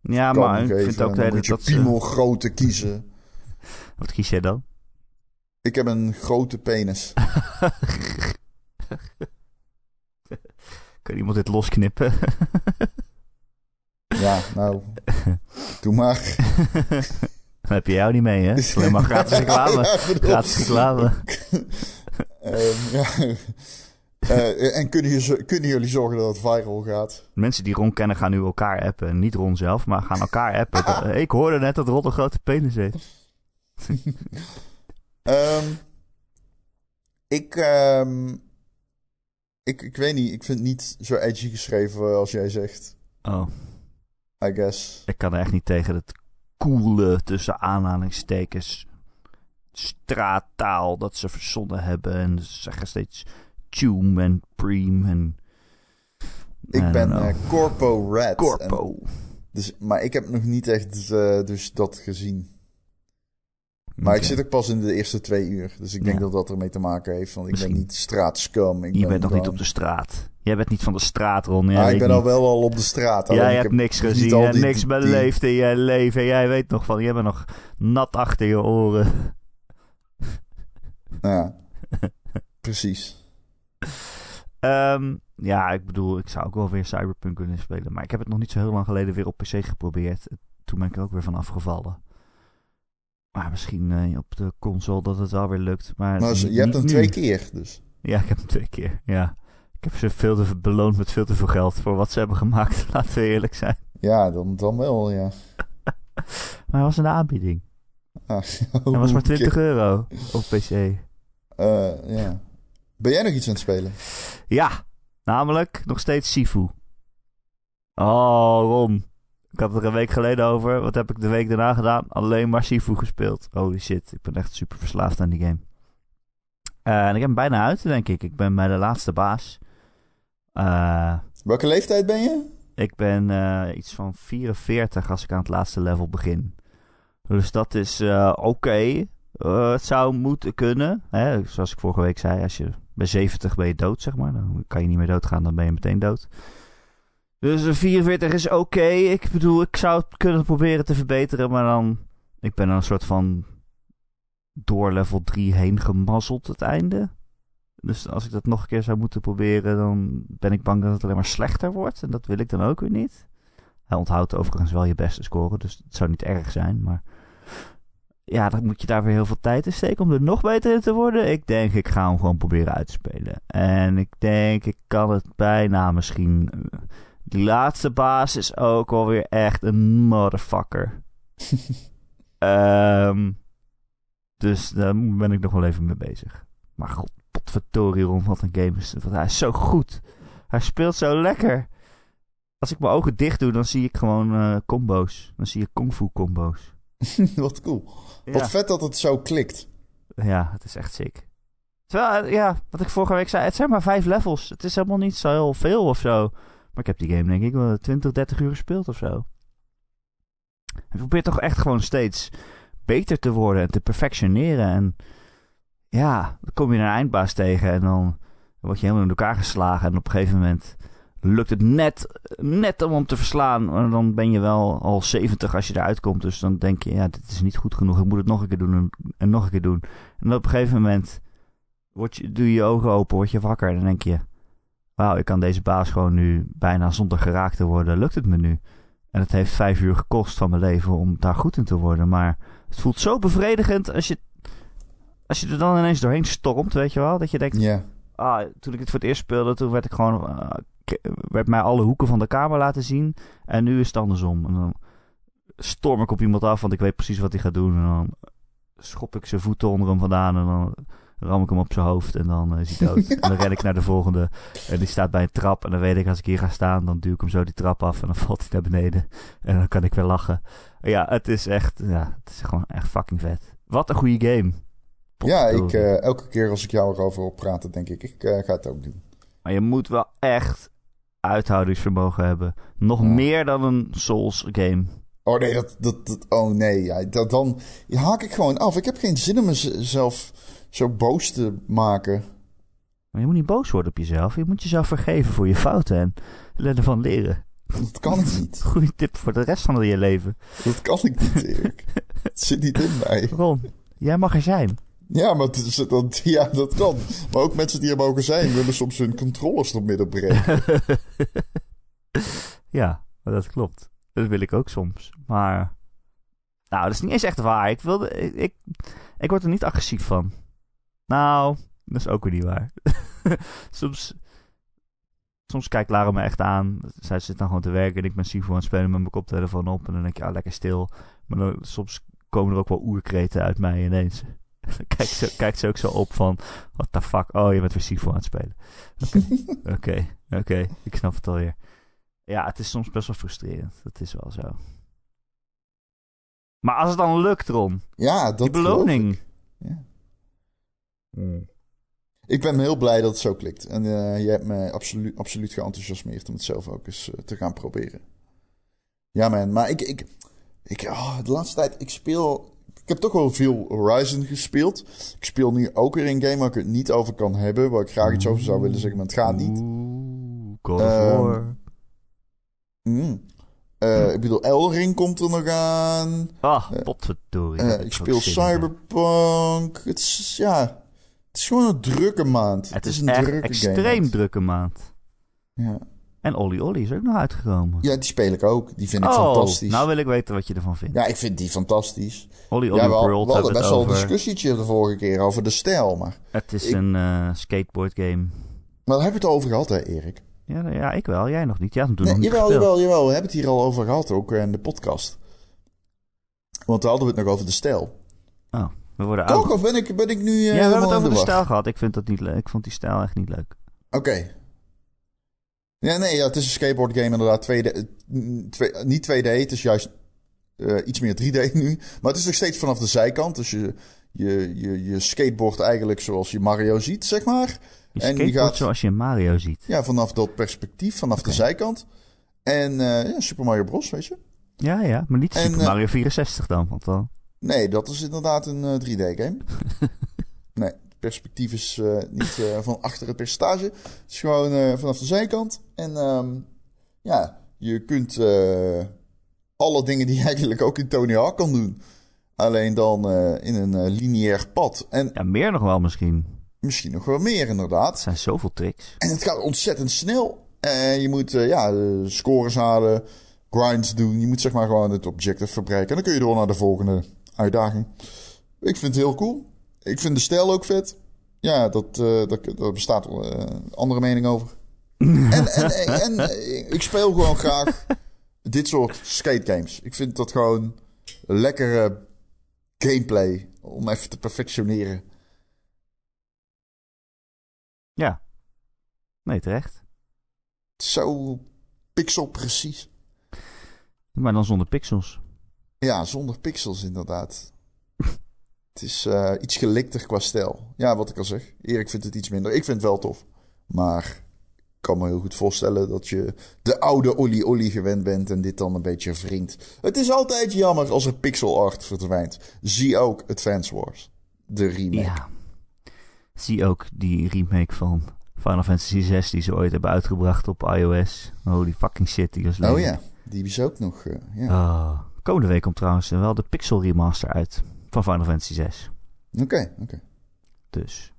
[SPEAKER 1] Ja, maar ik vind ook
[SPEAKER 2] dat je piemel ze... grootte kiezen. [laughs]
[SPEAKER 1] Wat kies jij dan?
[SPEAKER 2] Ik heb een grote penis. [laughs]
[SPEAKER 1] kan iemand dit losknippen? [laughs]
[SPEAKER 2] ja, nou, [laughs] doe maar.
[SPEAKER 1] Dan heb je jou niet mee, hè? [laughs] Alleen maar gratis reclame. gratis reclame.
[SPEAKER 2] um, [laughs] ja. Uh, en kunnen, je, kunnen, jullie zorgen dat het viral gaat?
[SPEAKER 1] Mensen die Ron kennen gaan nu elkaar appen. Niet Ron zelf, maar gaan elkaar appen. Ah. Ik hoorde net dat Ron een grote penis heeft.
[SPEAKER 2] um, ik, um, ik, ik weet niet. Ik vind het niet zo edgy geschreven als jij zegt.
[SPEAKER 1] Oh.
[SPEAKER 2] I guess.
[SPEAKER 1] Ik kan er echt niet tegen het coole tussen aanhalingstekens straattaal dat ze verzonnen hebben. En ze zeggen steeds Tune en Preem en...
[SPEAKER 2] Ik ben uh, Corpo Red.
[SPEAKER 1] Corpo.
[SPEAKER 2] En, dus, maar ik heb nog niet echt uh, dus dat gezien. Maar okay. ik zit ook pas in de eerste twee uur. Dus ik denk ja. dat dat ermee te maken heeft. Want ik Misschien. ben niet straatscum. Ik
[SPEAKER 1] je
[SPEAKER 2] ben
[SPEAKER 1] bent nog
[SPEAKER 2] dan...
[SPEAKER 1] niet op de straat. Jij bent niet van de straat, Ron. Ja,
[SPEAKER 2] ah, ik ben
[SPEAKER 1] niet.
[SPEAKER 2] al wel al op de straat.
[SPEAKER 1] Jij hebt niks gezien. Jij hebt niks beleefd in je leven. Jij weet nog van... Jij bent nog nat achter je oren. [laughs]
[SPEAKER 2] Ja, precies.
[SPEAKER 1] Um, ja, ik bedoel, ik zou ook wel weer Cyberpunk kunnen spelen. Maar ik heb het nog niet zo heel lang geleden weer op PC geprobeerd. Toen ben ik er ook weer van afgevallen. Maar misschien uh, op de console dat het wel weer lukt. Maar,
[SPEAKER 2] maar je hebt hem twee keer dus.
[SPEAKER 1] Ja, ik heb hem twee keer, ja. Ik heb ze veel te beloond met veel te veel geld voor wat ze hebben gemaakt. [laughs] Laten we eerlijk zijn.
[SPEAKER 2] Ja, dan, dan wel, ja. [laughs]
[SPEAKER 1] maar hij was een aanbieding.
[SPEAKER 2] Ah, [laughs]
[SPEAKER 1] hij was maar 20 euro op PC.
[SPEAKER 2] Uh, ja. Ben jij nog iets aan het spelen?
[SPEAKER 1] Ja, namelijk nog steeds Sifu. Oh, Ron. Ik had het er een week geleden over. Wat heb ik de week daarna gedaan? Alleen maar Sifu gespeeld. Holy shit, ik ben echt super verslaafd aan die game. Uh, en ik heb hem bijna uit, denk ik. Ik ben bij de laatste baas. Uh,
[SPEAKER 2] Welke leeftijd ben je?
[SPEAKER 1] Ik ben uh, iets van 44 als ik aan het laatste level begin. Dus dat is oké. Okay. Het zou moeten kunnen. Hè? Zoals ik vorige week zei, als je bij 70 ben je dood, zeg maar. Dan kan je niet meer doodgaan, dan ben je meteen dood. Dus 44 is oké. Ik bedoel, ik zou het kunnen proberen te verbeteren, maar dan... Ik ben dan een soort van door level 3 heen gemazzeld het einde. Dus als ik dat nog een keer zou moeten proberen, dan ben ik bang dat het alleen maar slechter wordt. En dat wil ik dan ook weer niet. Hij onthoudt overigens wel je beste score, dus het zou niet erg zijn. Maar ja, dan moet je daar weer heel veel tijd in steken om er nog beter in te worden. Ik denk, ik ga hem gewoon proberen uit te spelen. En ik denk, ik kan het bijna misschien. Die laatste baas is ook alweer echt een motherfucker. um, [laughs] dus daar ben ik nog wel even mee bezig. Maar god, potverdorie rond wat een game is. Want hij is zo goed. Hij speelt zo lekker. Als ik mijn ogen dicht doe, dan zie ik gewoon uh, combo's. Dan zie je kung fu combo's. [laughs]
[SPEAKER 2] wat cool. Wat vet dat het zo klikt.
[SPEAKER 1] Ja, het is echt sick. Terwijl, eh, ja, wat ik vorige week zei, het zijn maar vijf levels. Het is helemaal niet zo heel veel of zo. Maar ik heb die game denk ik wel 20, 30 uur gespeeld of zo. Ik probeer toch echt gewoon steeds beter te worden en te perfectioneren. En ja, dan kom je een eindbaas tegen en dan word je helemaal in elkaar geslagen. En op een gegeven moment lukt het net, net om hem te verslaan. En dan ben je wel al 70 als je eruit komt. Dus dan denk je, ja, dit is niet goed genoeg. Ik moet het nog een keer doen en, en nog een keer doen. En op een gegeven moment word je, doe je je ogen open, word je wakker. En dan denk je, wauw, ik kan deze baas gewoon nu bijna zonder geraakt te worden. Lukt het me nu? En het heeft vijf uur gekost van mijn leven om daar goed in te worden. Maar het voelt zo bevredigend als je, als je er dan ineens doorheen stormt, weet je wel. Dat je denkt, ah, toen ik het voor het eerst speelde, toen werd ik gewoon, uh, werd mij alle hoeken van de kamer laten zien. En nu is het andersom. En dan storm ik op iemand af, want ik weet precies wat hij gaat doen. En dan schop ik zijn voeten onder hem vandaan en dan ram ik hem op zijn hoofd en dan uh, is hij dood. [laughs] en dan ren ik naar de volgende en die staat bij een trap. En dan weet ik, als ik hier ga staan, dan duw ik hem zo die trap af en dan [laughs] valt hij naar beneden. En dan kan ik weer lachen. Ja, het is echt, ja, het is gewoon echt fucking vet. Wat een goede game.
[SPEAKER 2] ja, ik, uh, elke keer als ik jou erover op praten, denk ik, ik uh, ga het ook doen.
[SPEAKER 1] Maar je moet wel echt uithoudingsvermogen hebben. Nog ja. meer dan een Souls game.
[SPEAKER 2] Oh nee, dat, dat, dat oh nee, ja, dat, dan haak ik gewoon af. Ik heb geen zin om mezelf zo boos te maken.
[SPEAKER 1] Maar je moet niet boos worden op jezelf. Je moet jezelf vergeven voor je fouten en ervan leren.
[SPEAKER 2] Dat kan ik niet. [laughs]
[SPEAKER 1] Goeie tip voor de rest van je leven.
[SPEAKER 2] Dat kan ik niet, Erik. Het zit niet in mij.
[SPEAKER 1] Ron, jij mag er zijn.
[SPEAKER 2] Ja, maar dat, dat, ja, dat kan. Maar ook mensen die er mogen zijn, willen soms hun controllers door midden breken. [laughs]
[SPEAKER 1] ja, dat klopt. Dat wil ik ook soms. Maar. Nou, dat is niet eens echt waar. Ik, wilde, ik, ik, ik word er niet agressief van. Nou, dat is ook weer niet waar. [laughs] soms, soms kijkt Lara me echt aan. Zij zit dan gewoon te werken en ik ben Sivo aan het spelen met mijn koptelefoon op. En dan denk je, ah, lekker stil. Maar dan, soms komen er ook wel oerkreten uit mij ineens. [laughs] kijkt ze, kijkt ze ook zo op van, what the fuck? Oh, je bent weer Sivo aan het spelen. Oké, [laughs] oké, oké. Ik snap het alweer. Ja, het is soms best wel frustrerend. Dat is wel zo. Maar als het dan lukt, Ron.
[SPEAKER 2] Ja, dat
[SPEAKER 1] Die beloning.
[SPEAKER 2] Ja. Mm. Ik ben heel blij dat het zo klikt. En uh, je hebt me absoluut, absoluut geenthousiasmeerd om het zelf ook eens uh, te gaan proberen. Ja, man. Maar ik, ik, ik oh, de laatste tijd, ik speel. Ik heb toch wel veel Horizon gespeeld. Ik speel nu ook weer een game waar ik het niet over kan hebben. Waar ik graag iets over zou willen zeggen, maar het gaat niet.
[SPEAKER 1] Oeh, God War.
[SPEAKER 2] Mm. Uh, ik bedoel, Elring komt er nog aan.
[SPEAKER 1] Ah, potverdorie.
[SPEAKER 2] Uh, ik speel Cyberpunk. Het is, ja, het is gewoon een drukke maand.
[SPEAKER 1] Het, is,
[SPEAKER 2] een
[SPEAKER 1] echt
[SPEAKER 2] drukke
[SPEAKER 1] extreem drukke maand.
[SPEAKER 2] Ja.
[SPEAKER 1] En Olly Olly is ook nog uitgekomen.
[SPEAKER 2] ja, die speel ik ook. Die vind ik
[SPEAKER 1] oh,
[SPEAKER 2] fantastisch.
[SPEAKER 1] nou wil ik weten wat je ervan vindt.
[SPEAKER 2] Ja, ik vind die fantastisch.
[SPEAKER 1] Olly Olly
[SPEAKER 2] Ja, we,
[SPEAKER 1] World
[SPEAKER 2] we hadden best wel een discussietje de vorige keer over de stijl. Maar,
[SPEAKER 1] Het is
[SPEAKER 2] Ik-
[SPEAKER 1] een eh, skateboard game.
[SPEAKER 2] maar daar hebben we het over gehad, hè, Erik?
[SPEAKER 1] Ja, ja, ik wel. Jij nog niet. Jij had hem toen
[SPEAKER 2] Nee,
[SPEAKER 1] nog niet
[SPEAKER 2] jawel, jawel, jawel. We hebben het hier al over gehad, ook in de podcast. Want toen hadden we het nog over de stijl.
[SPEAKER 1] We worden oud.
[SPEAKER 2] Toch, of ben ik, ben ik nu eh,
[SPEAKER 1] Ja, we hebben het over de stijl gehad. Ik vind dat niet leuk. Ik vond die stijl echt niet leuk.
[SPEAKER 2] Oké. Ja, nee, ja, het is een skateboard game inderdaad. 2D, eh, twee- niet 2D, het is juist eh, iets meer 3D nu. Maar het is nog steeds vanaf de zijkant. Dus je, je, je, je skateboard eigenlijk zoals je Mario ziet, zeg maar.
[SPEAKER 1] Je
[SPEAKER 2] En je gaat-
[SPEAKER 1] zoals je Mario ziet.
[SPEAKER 2] Ja, vanaf dat perspectief, vanaf de zijkant. En ja, Super Mario Bros, weet je.
[SPEAKER 1] Ja, ja, maar niet Super Mario 64 dan, want dan...
[SPEAKER 2] Nee, dat is inderdaad een 3D-game. [laughs] nee, perspectief is niet van achter het percentage. Het is gewoon vanaf de zijkant. En ehm, ja, je kunt alle dingen die je [laughs] eigenlijk ook in Tony Hawk kan doen. Alleen dan in een lineair pad. En
[SPEAKER 1] ja, meer nog wel misschien.
[SPEAKER 2] Misschien nog wel meer, inderdaad. Er
[SPEAKER 1] zijn zoveel tricks.
[SPEAKER 2] En het gaat ontzettend snel. Je moet ja, scores halen, grinds doen. Je moet zeg maar gewoon het objective verbreken. En dan kun je door naar de volgende uitdaging. Ik vind het heel cool. Ik vind de stijl ook vet. Ja, dat, dat, daar bestaat een andere mening over. [laughs] en, en, en, en ik speel gewoon graag dit soort skate games. Ik vind dat gewoon lekkere gameplay om even te perfectioneren.
[SPEAKER 1] Ja. Nee, terecht.
[SPEAKER 2] Zo pixel precies.
[SPEAKER 1] Maar dan zonder pixels.
[SPEAKER 2] Ja, zonder pixels inderdaad. het is uh, iets gelikter qua stijl. Ja, wat ik al zeg. Erik vindt het iets minder. Ik vind het wel tof. Maar kan me heel goed voorstellen dat je de oude Olly Olly gewend bent en dit dan een beetje wringt. Het is altijd jammer als er pixel art verdwijnt. Zie ook Advance Wars, de remake. Ja.
[SPEAKER 1] Zie ook die remake van Final Fantasy VI die ze ooit hebben uitgebracht op iOS. Holy fucking shit, die was leuk.
[SPEAKER 2] Oh ja, die is ook nog, uh, ja.
[SPEAKER 1] Oh, komende week komt trouwens wel de pixel remaster uit van Final Fantasy VI.
[SPEAKER 2] Oké, oké.
[SPEAKER 1] Dus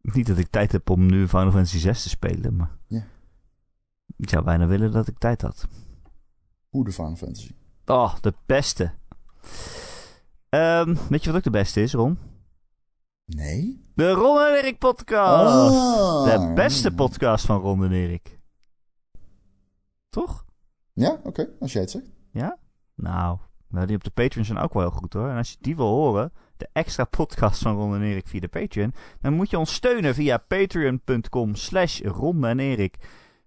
[SPEAKER 1] niet dat ik tijd heb om nu Final Fantasy 6 te spelen, maar...
[SPEAKER 2] Ja.
[SPEAKER 1] Ik zou bijna willen dat ik tijd had.
[SPEAKER 2] Hoe de Final Fantasy?
[SPEAKER 1] Oh, de beste. Um, weet je wat ook de beste is, Ron?
[SPEAKER 2] Nee?
[SPEAKER 1] De Ron en Erik podcast. Oh. De beste podcast van Ron en Erik. Toch?
[SPEAKER 2] Ja, oké. Als jij het zegt.
[SPEAKER 1] Ja? Nou, nou, die op de Patreon zijn ook wel heel goed hoor. En als je die wil horen, de extra [laughs] podcast van Ron en Erik via de Patreon, dan moet je ons steunen via patreon.com slash Ron en Erik.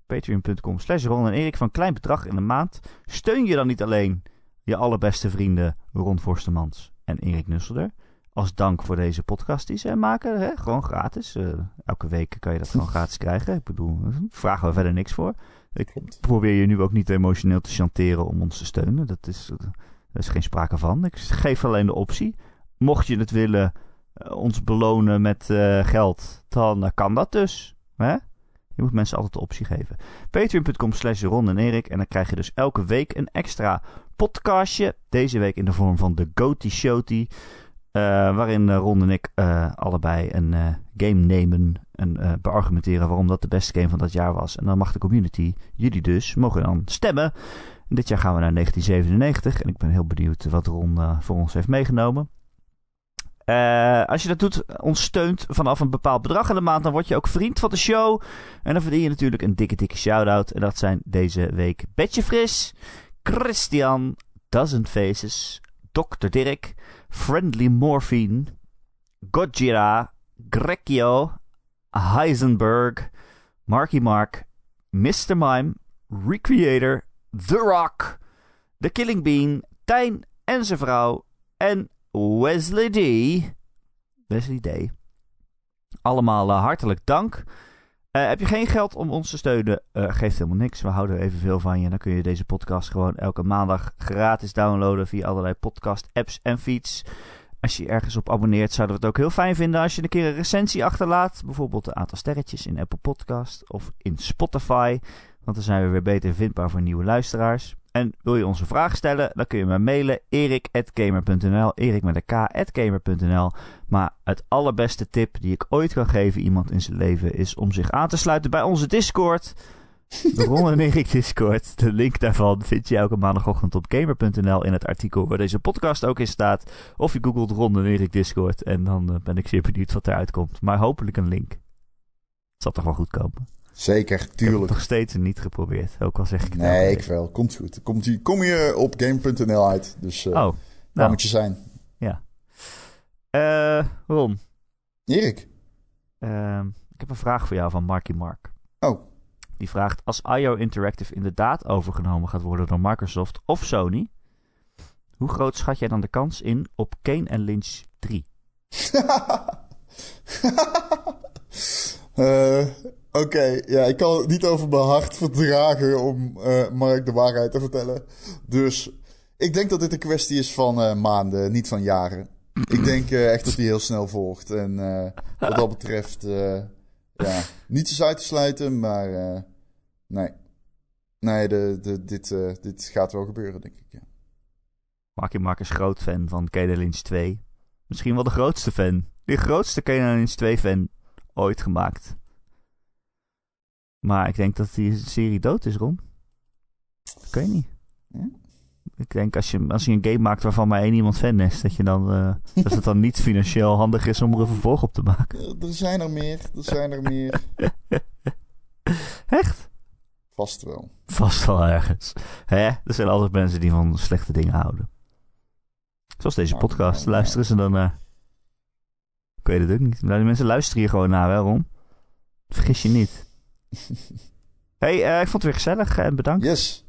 [SPEAKER 1] Patreon.com slash Ron en Erik van klein bedrag in de maand. Steun je dan niet alleen je allerbeste vrienden Ron Forstemans en Erik Nusselder. Als dank voor deze podcast die ze maken. Hè? Gewoon gratis. Uh, elke week kan je dat gewoon gratis [laughs] krijgen. Ik bedoel, vragen we verder niks voor. Ik probeer je nu ook niet emotioneel te chanteren om ons te steunen. Dat is, uh, daar is geen sprake van. Ik geef alleen de optie. Mocht je het willen uh, ons belonen met uh, geld, dan uh, kan dat dus. Hè? Je moet mensen altijd de optie geven. Patreon.com slash Ron en Erik. En dan krijg je dus elke week een extra podcastje. Deze week in de vorm van de Goaty Showty. waarin Ron en ik allebei een game nemen. En beargumenteren waarom dat de beste game van dat jaar was. En dan mag de community, jullie dus, mogen dan stemmen. Dit jaar gaan we naar 1997 en ik ben heel benieuwd wat Ron uh, voor ons heeft meegenomen. Uh, als je dat doet, ons steunt vanaf een bepaald bedrag in de maand, dan word je ook vriend van de show. En dan verdien je natuurlijk een dikke, dikke shout-out. En dat zijn deze week Betje Fris, Christian, Dozen Faces, Dr. Dirk, Friendly Morphine, Gojira, Grekio, Heisenberg, Marky Mark, Mr. Mime, Recreator, The Rock, The Killing Bean, Tijn en zijn vrouw en Wesley D. Wesley D. Allemaal uh, hartelijk dank. Uh, heb je geen geld om ons te steunen? Uh, geeft helemaal niks. We houden evenveel van je. Dan kun je deze podcast gewoon elke maandag gratis downloaden via allerlei podcast-apps en feeds. Als je ergens op abonneert, zouden we het ook heel fijn vinden als je een keer een recensie achterlaat. Bijvoorbeeld een aantal sterretjes in Apple Podcast of in Spotify. Want dan zijn we weer beter vindbaar voor nieuwe luisteraars. En wil je onze vraag stellen, dan kun je me mailen erik.gamer.nl, erik met een k.gamer.nl. Maar het allerbeste tip die ik ooit kan geven iemand in zijn leven is om zich aan te sluiten bij onze Discord. De Ron en Erik Discord. De link daarvan vind je elke maandagochtend op gamer.nl in het artikel waar deze podcast ook in staat. Of je googelt Ron en Erik Discord en dan eh, ben ik zeer benieuwd wat eruit komt. Maar hopelijk een link. Het zal toch wel goed komen.
[SPEAKER 2] Zeker, tuurlijk. Ik heb het
[SPEAKER 1] nog steeds niet geprobeerd, ook al zeg ik het
[SPEAKER 2] Nee, ik wel. Komt goed. Komt, kom je op game.nl uit. Dus uh, oh, nou. daar moet je zijn.
[SPEAKER 1] Ja. Uh, Ron.
[SPEAKER 2] Erik.
[SPEAKER 1] Uh, ik heb een vraag voor jou van Marky Mark.
[SPEAKER 2] Oh.
[SPEAKER 1] Die vraagt, als IO Interactive inderdaad overgenomen gaat worden door Microsoft of Sony... hoe groot schat jij dan de kans in op Kane en Lynch 3?
[SPEAKER 2] uh, [laughs] Oké, ja, ik kan het niet over mijn hart verdragen om uh, Mark de waarheid te vertellen. Dus ik denk dat dit een kwestie is van uh, maanden, niet van jaren. Ik denk uh, echt dat hij heel snel volgt. En wat dat betreft, ja, niets uit te sluiten, maar nee. Nee, de, de, dit, dit gaat wel gebeuren, denk ik, ja.
[SPEAKER 1] Marky Mark is groot fan van Kane Lynch 2. Misschien wel de grootste fan. De grootste Kane Lynch 2 fan ooit gemaakt. Maar ik denk dat die serie dood is, Ron. Ik weet niet. Ik denk als je, als je een game maakt waarvan maar één iemand fan is, dat, je dan, uh, [laughs] dat het dan niet financieel handig is om er een vervolg op te maken.
[SPEAKER 2] Er zijn er meer, er zijn er meer. [laughs]
[SPEAKER 1] Echt?
[SPEAKER 2] Vast wel.
[SPEAKER 1] Vast wel ergens. Hè? Er zijn altijd mensen die van slechte dingen houden. Zoals deze nou, podcast. Nou, luisteren ze dan naar. Ik weet het ook niet. Maar die mensen luisteren hier gewoon naar, waarom? Vergis je niet. [laughs] hey, uh, ik vond het weer gezellig en bedankt.
[SPEAKER 2] Yes.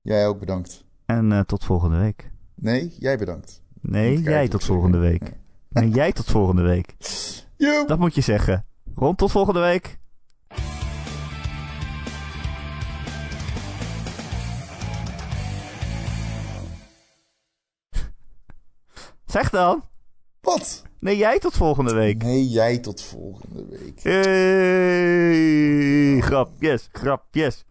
[SPEAKER 2] Jij ook bedankt.
[SPEAKER 1] En uh, tot volgende week.
[SPEAKER 2] Nee, jij bedankt.
[SPEAKER 1] Nee, jij tot volgende week. Nee, jij tot volgende week. [laughs]
[SPEAKER 2] Yo.
[SPEAKER 1] Dat moet je zeggen. Rond tot volgende week. [laughs] Zeg dan.
[SPEAKER 2] Wat?
[SPEAKER 1] Nee, jij tot volgende week.
[SPEAKER 2] Nee, jij tot volgende week.
[SPEAKER 1] Hey, grap, yes, grap, yes.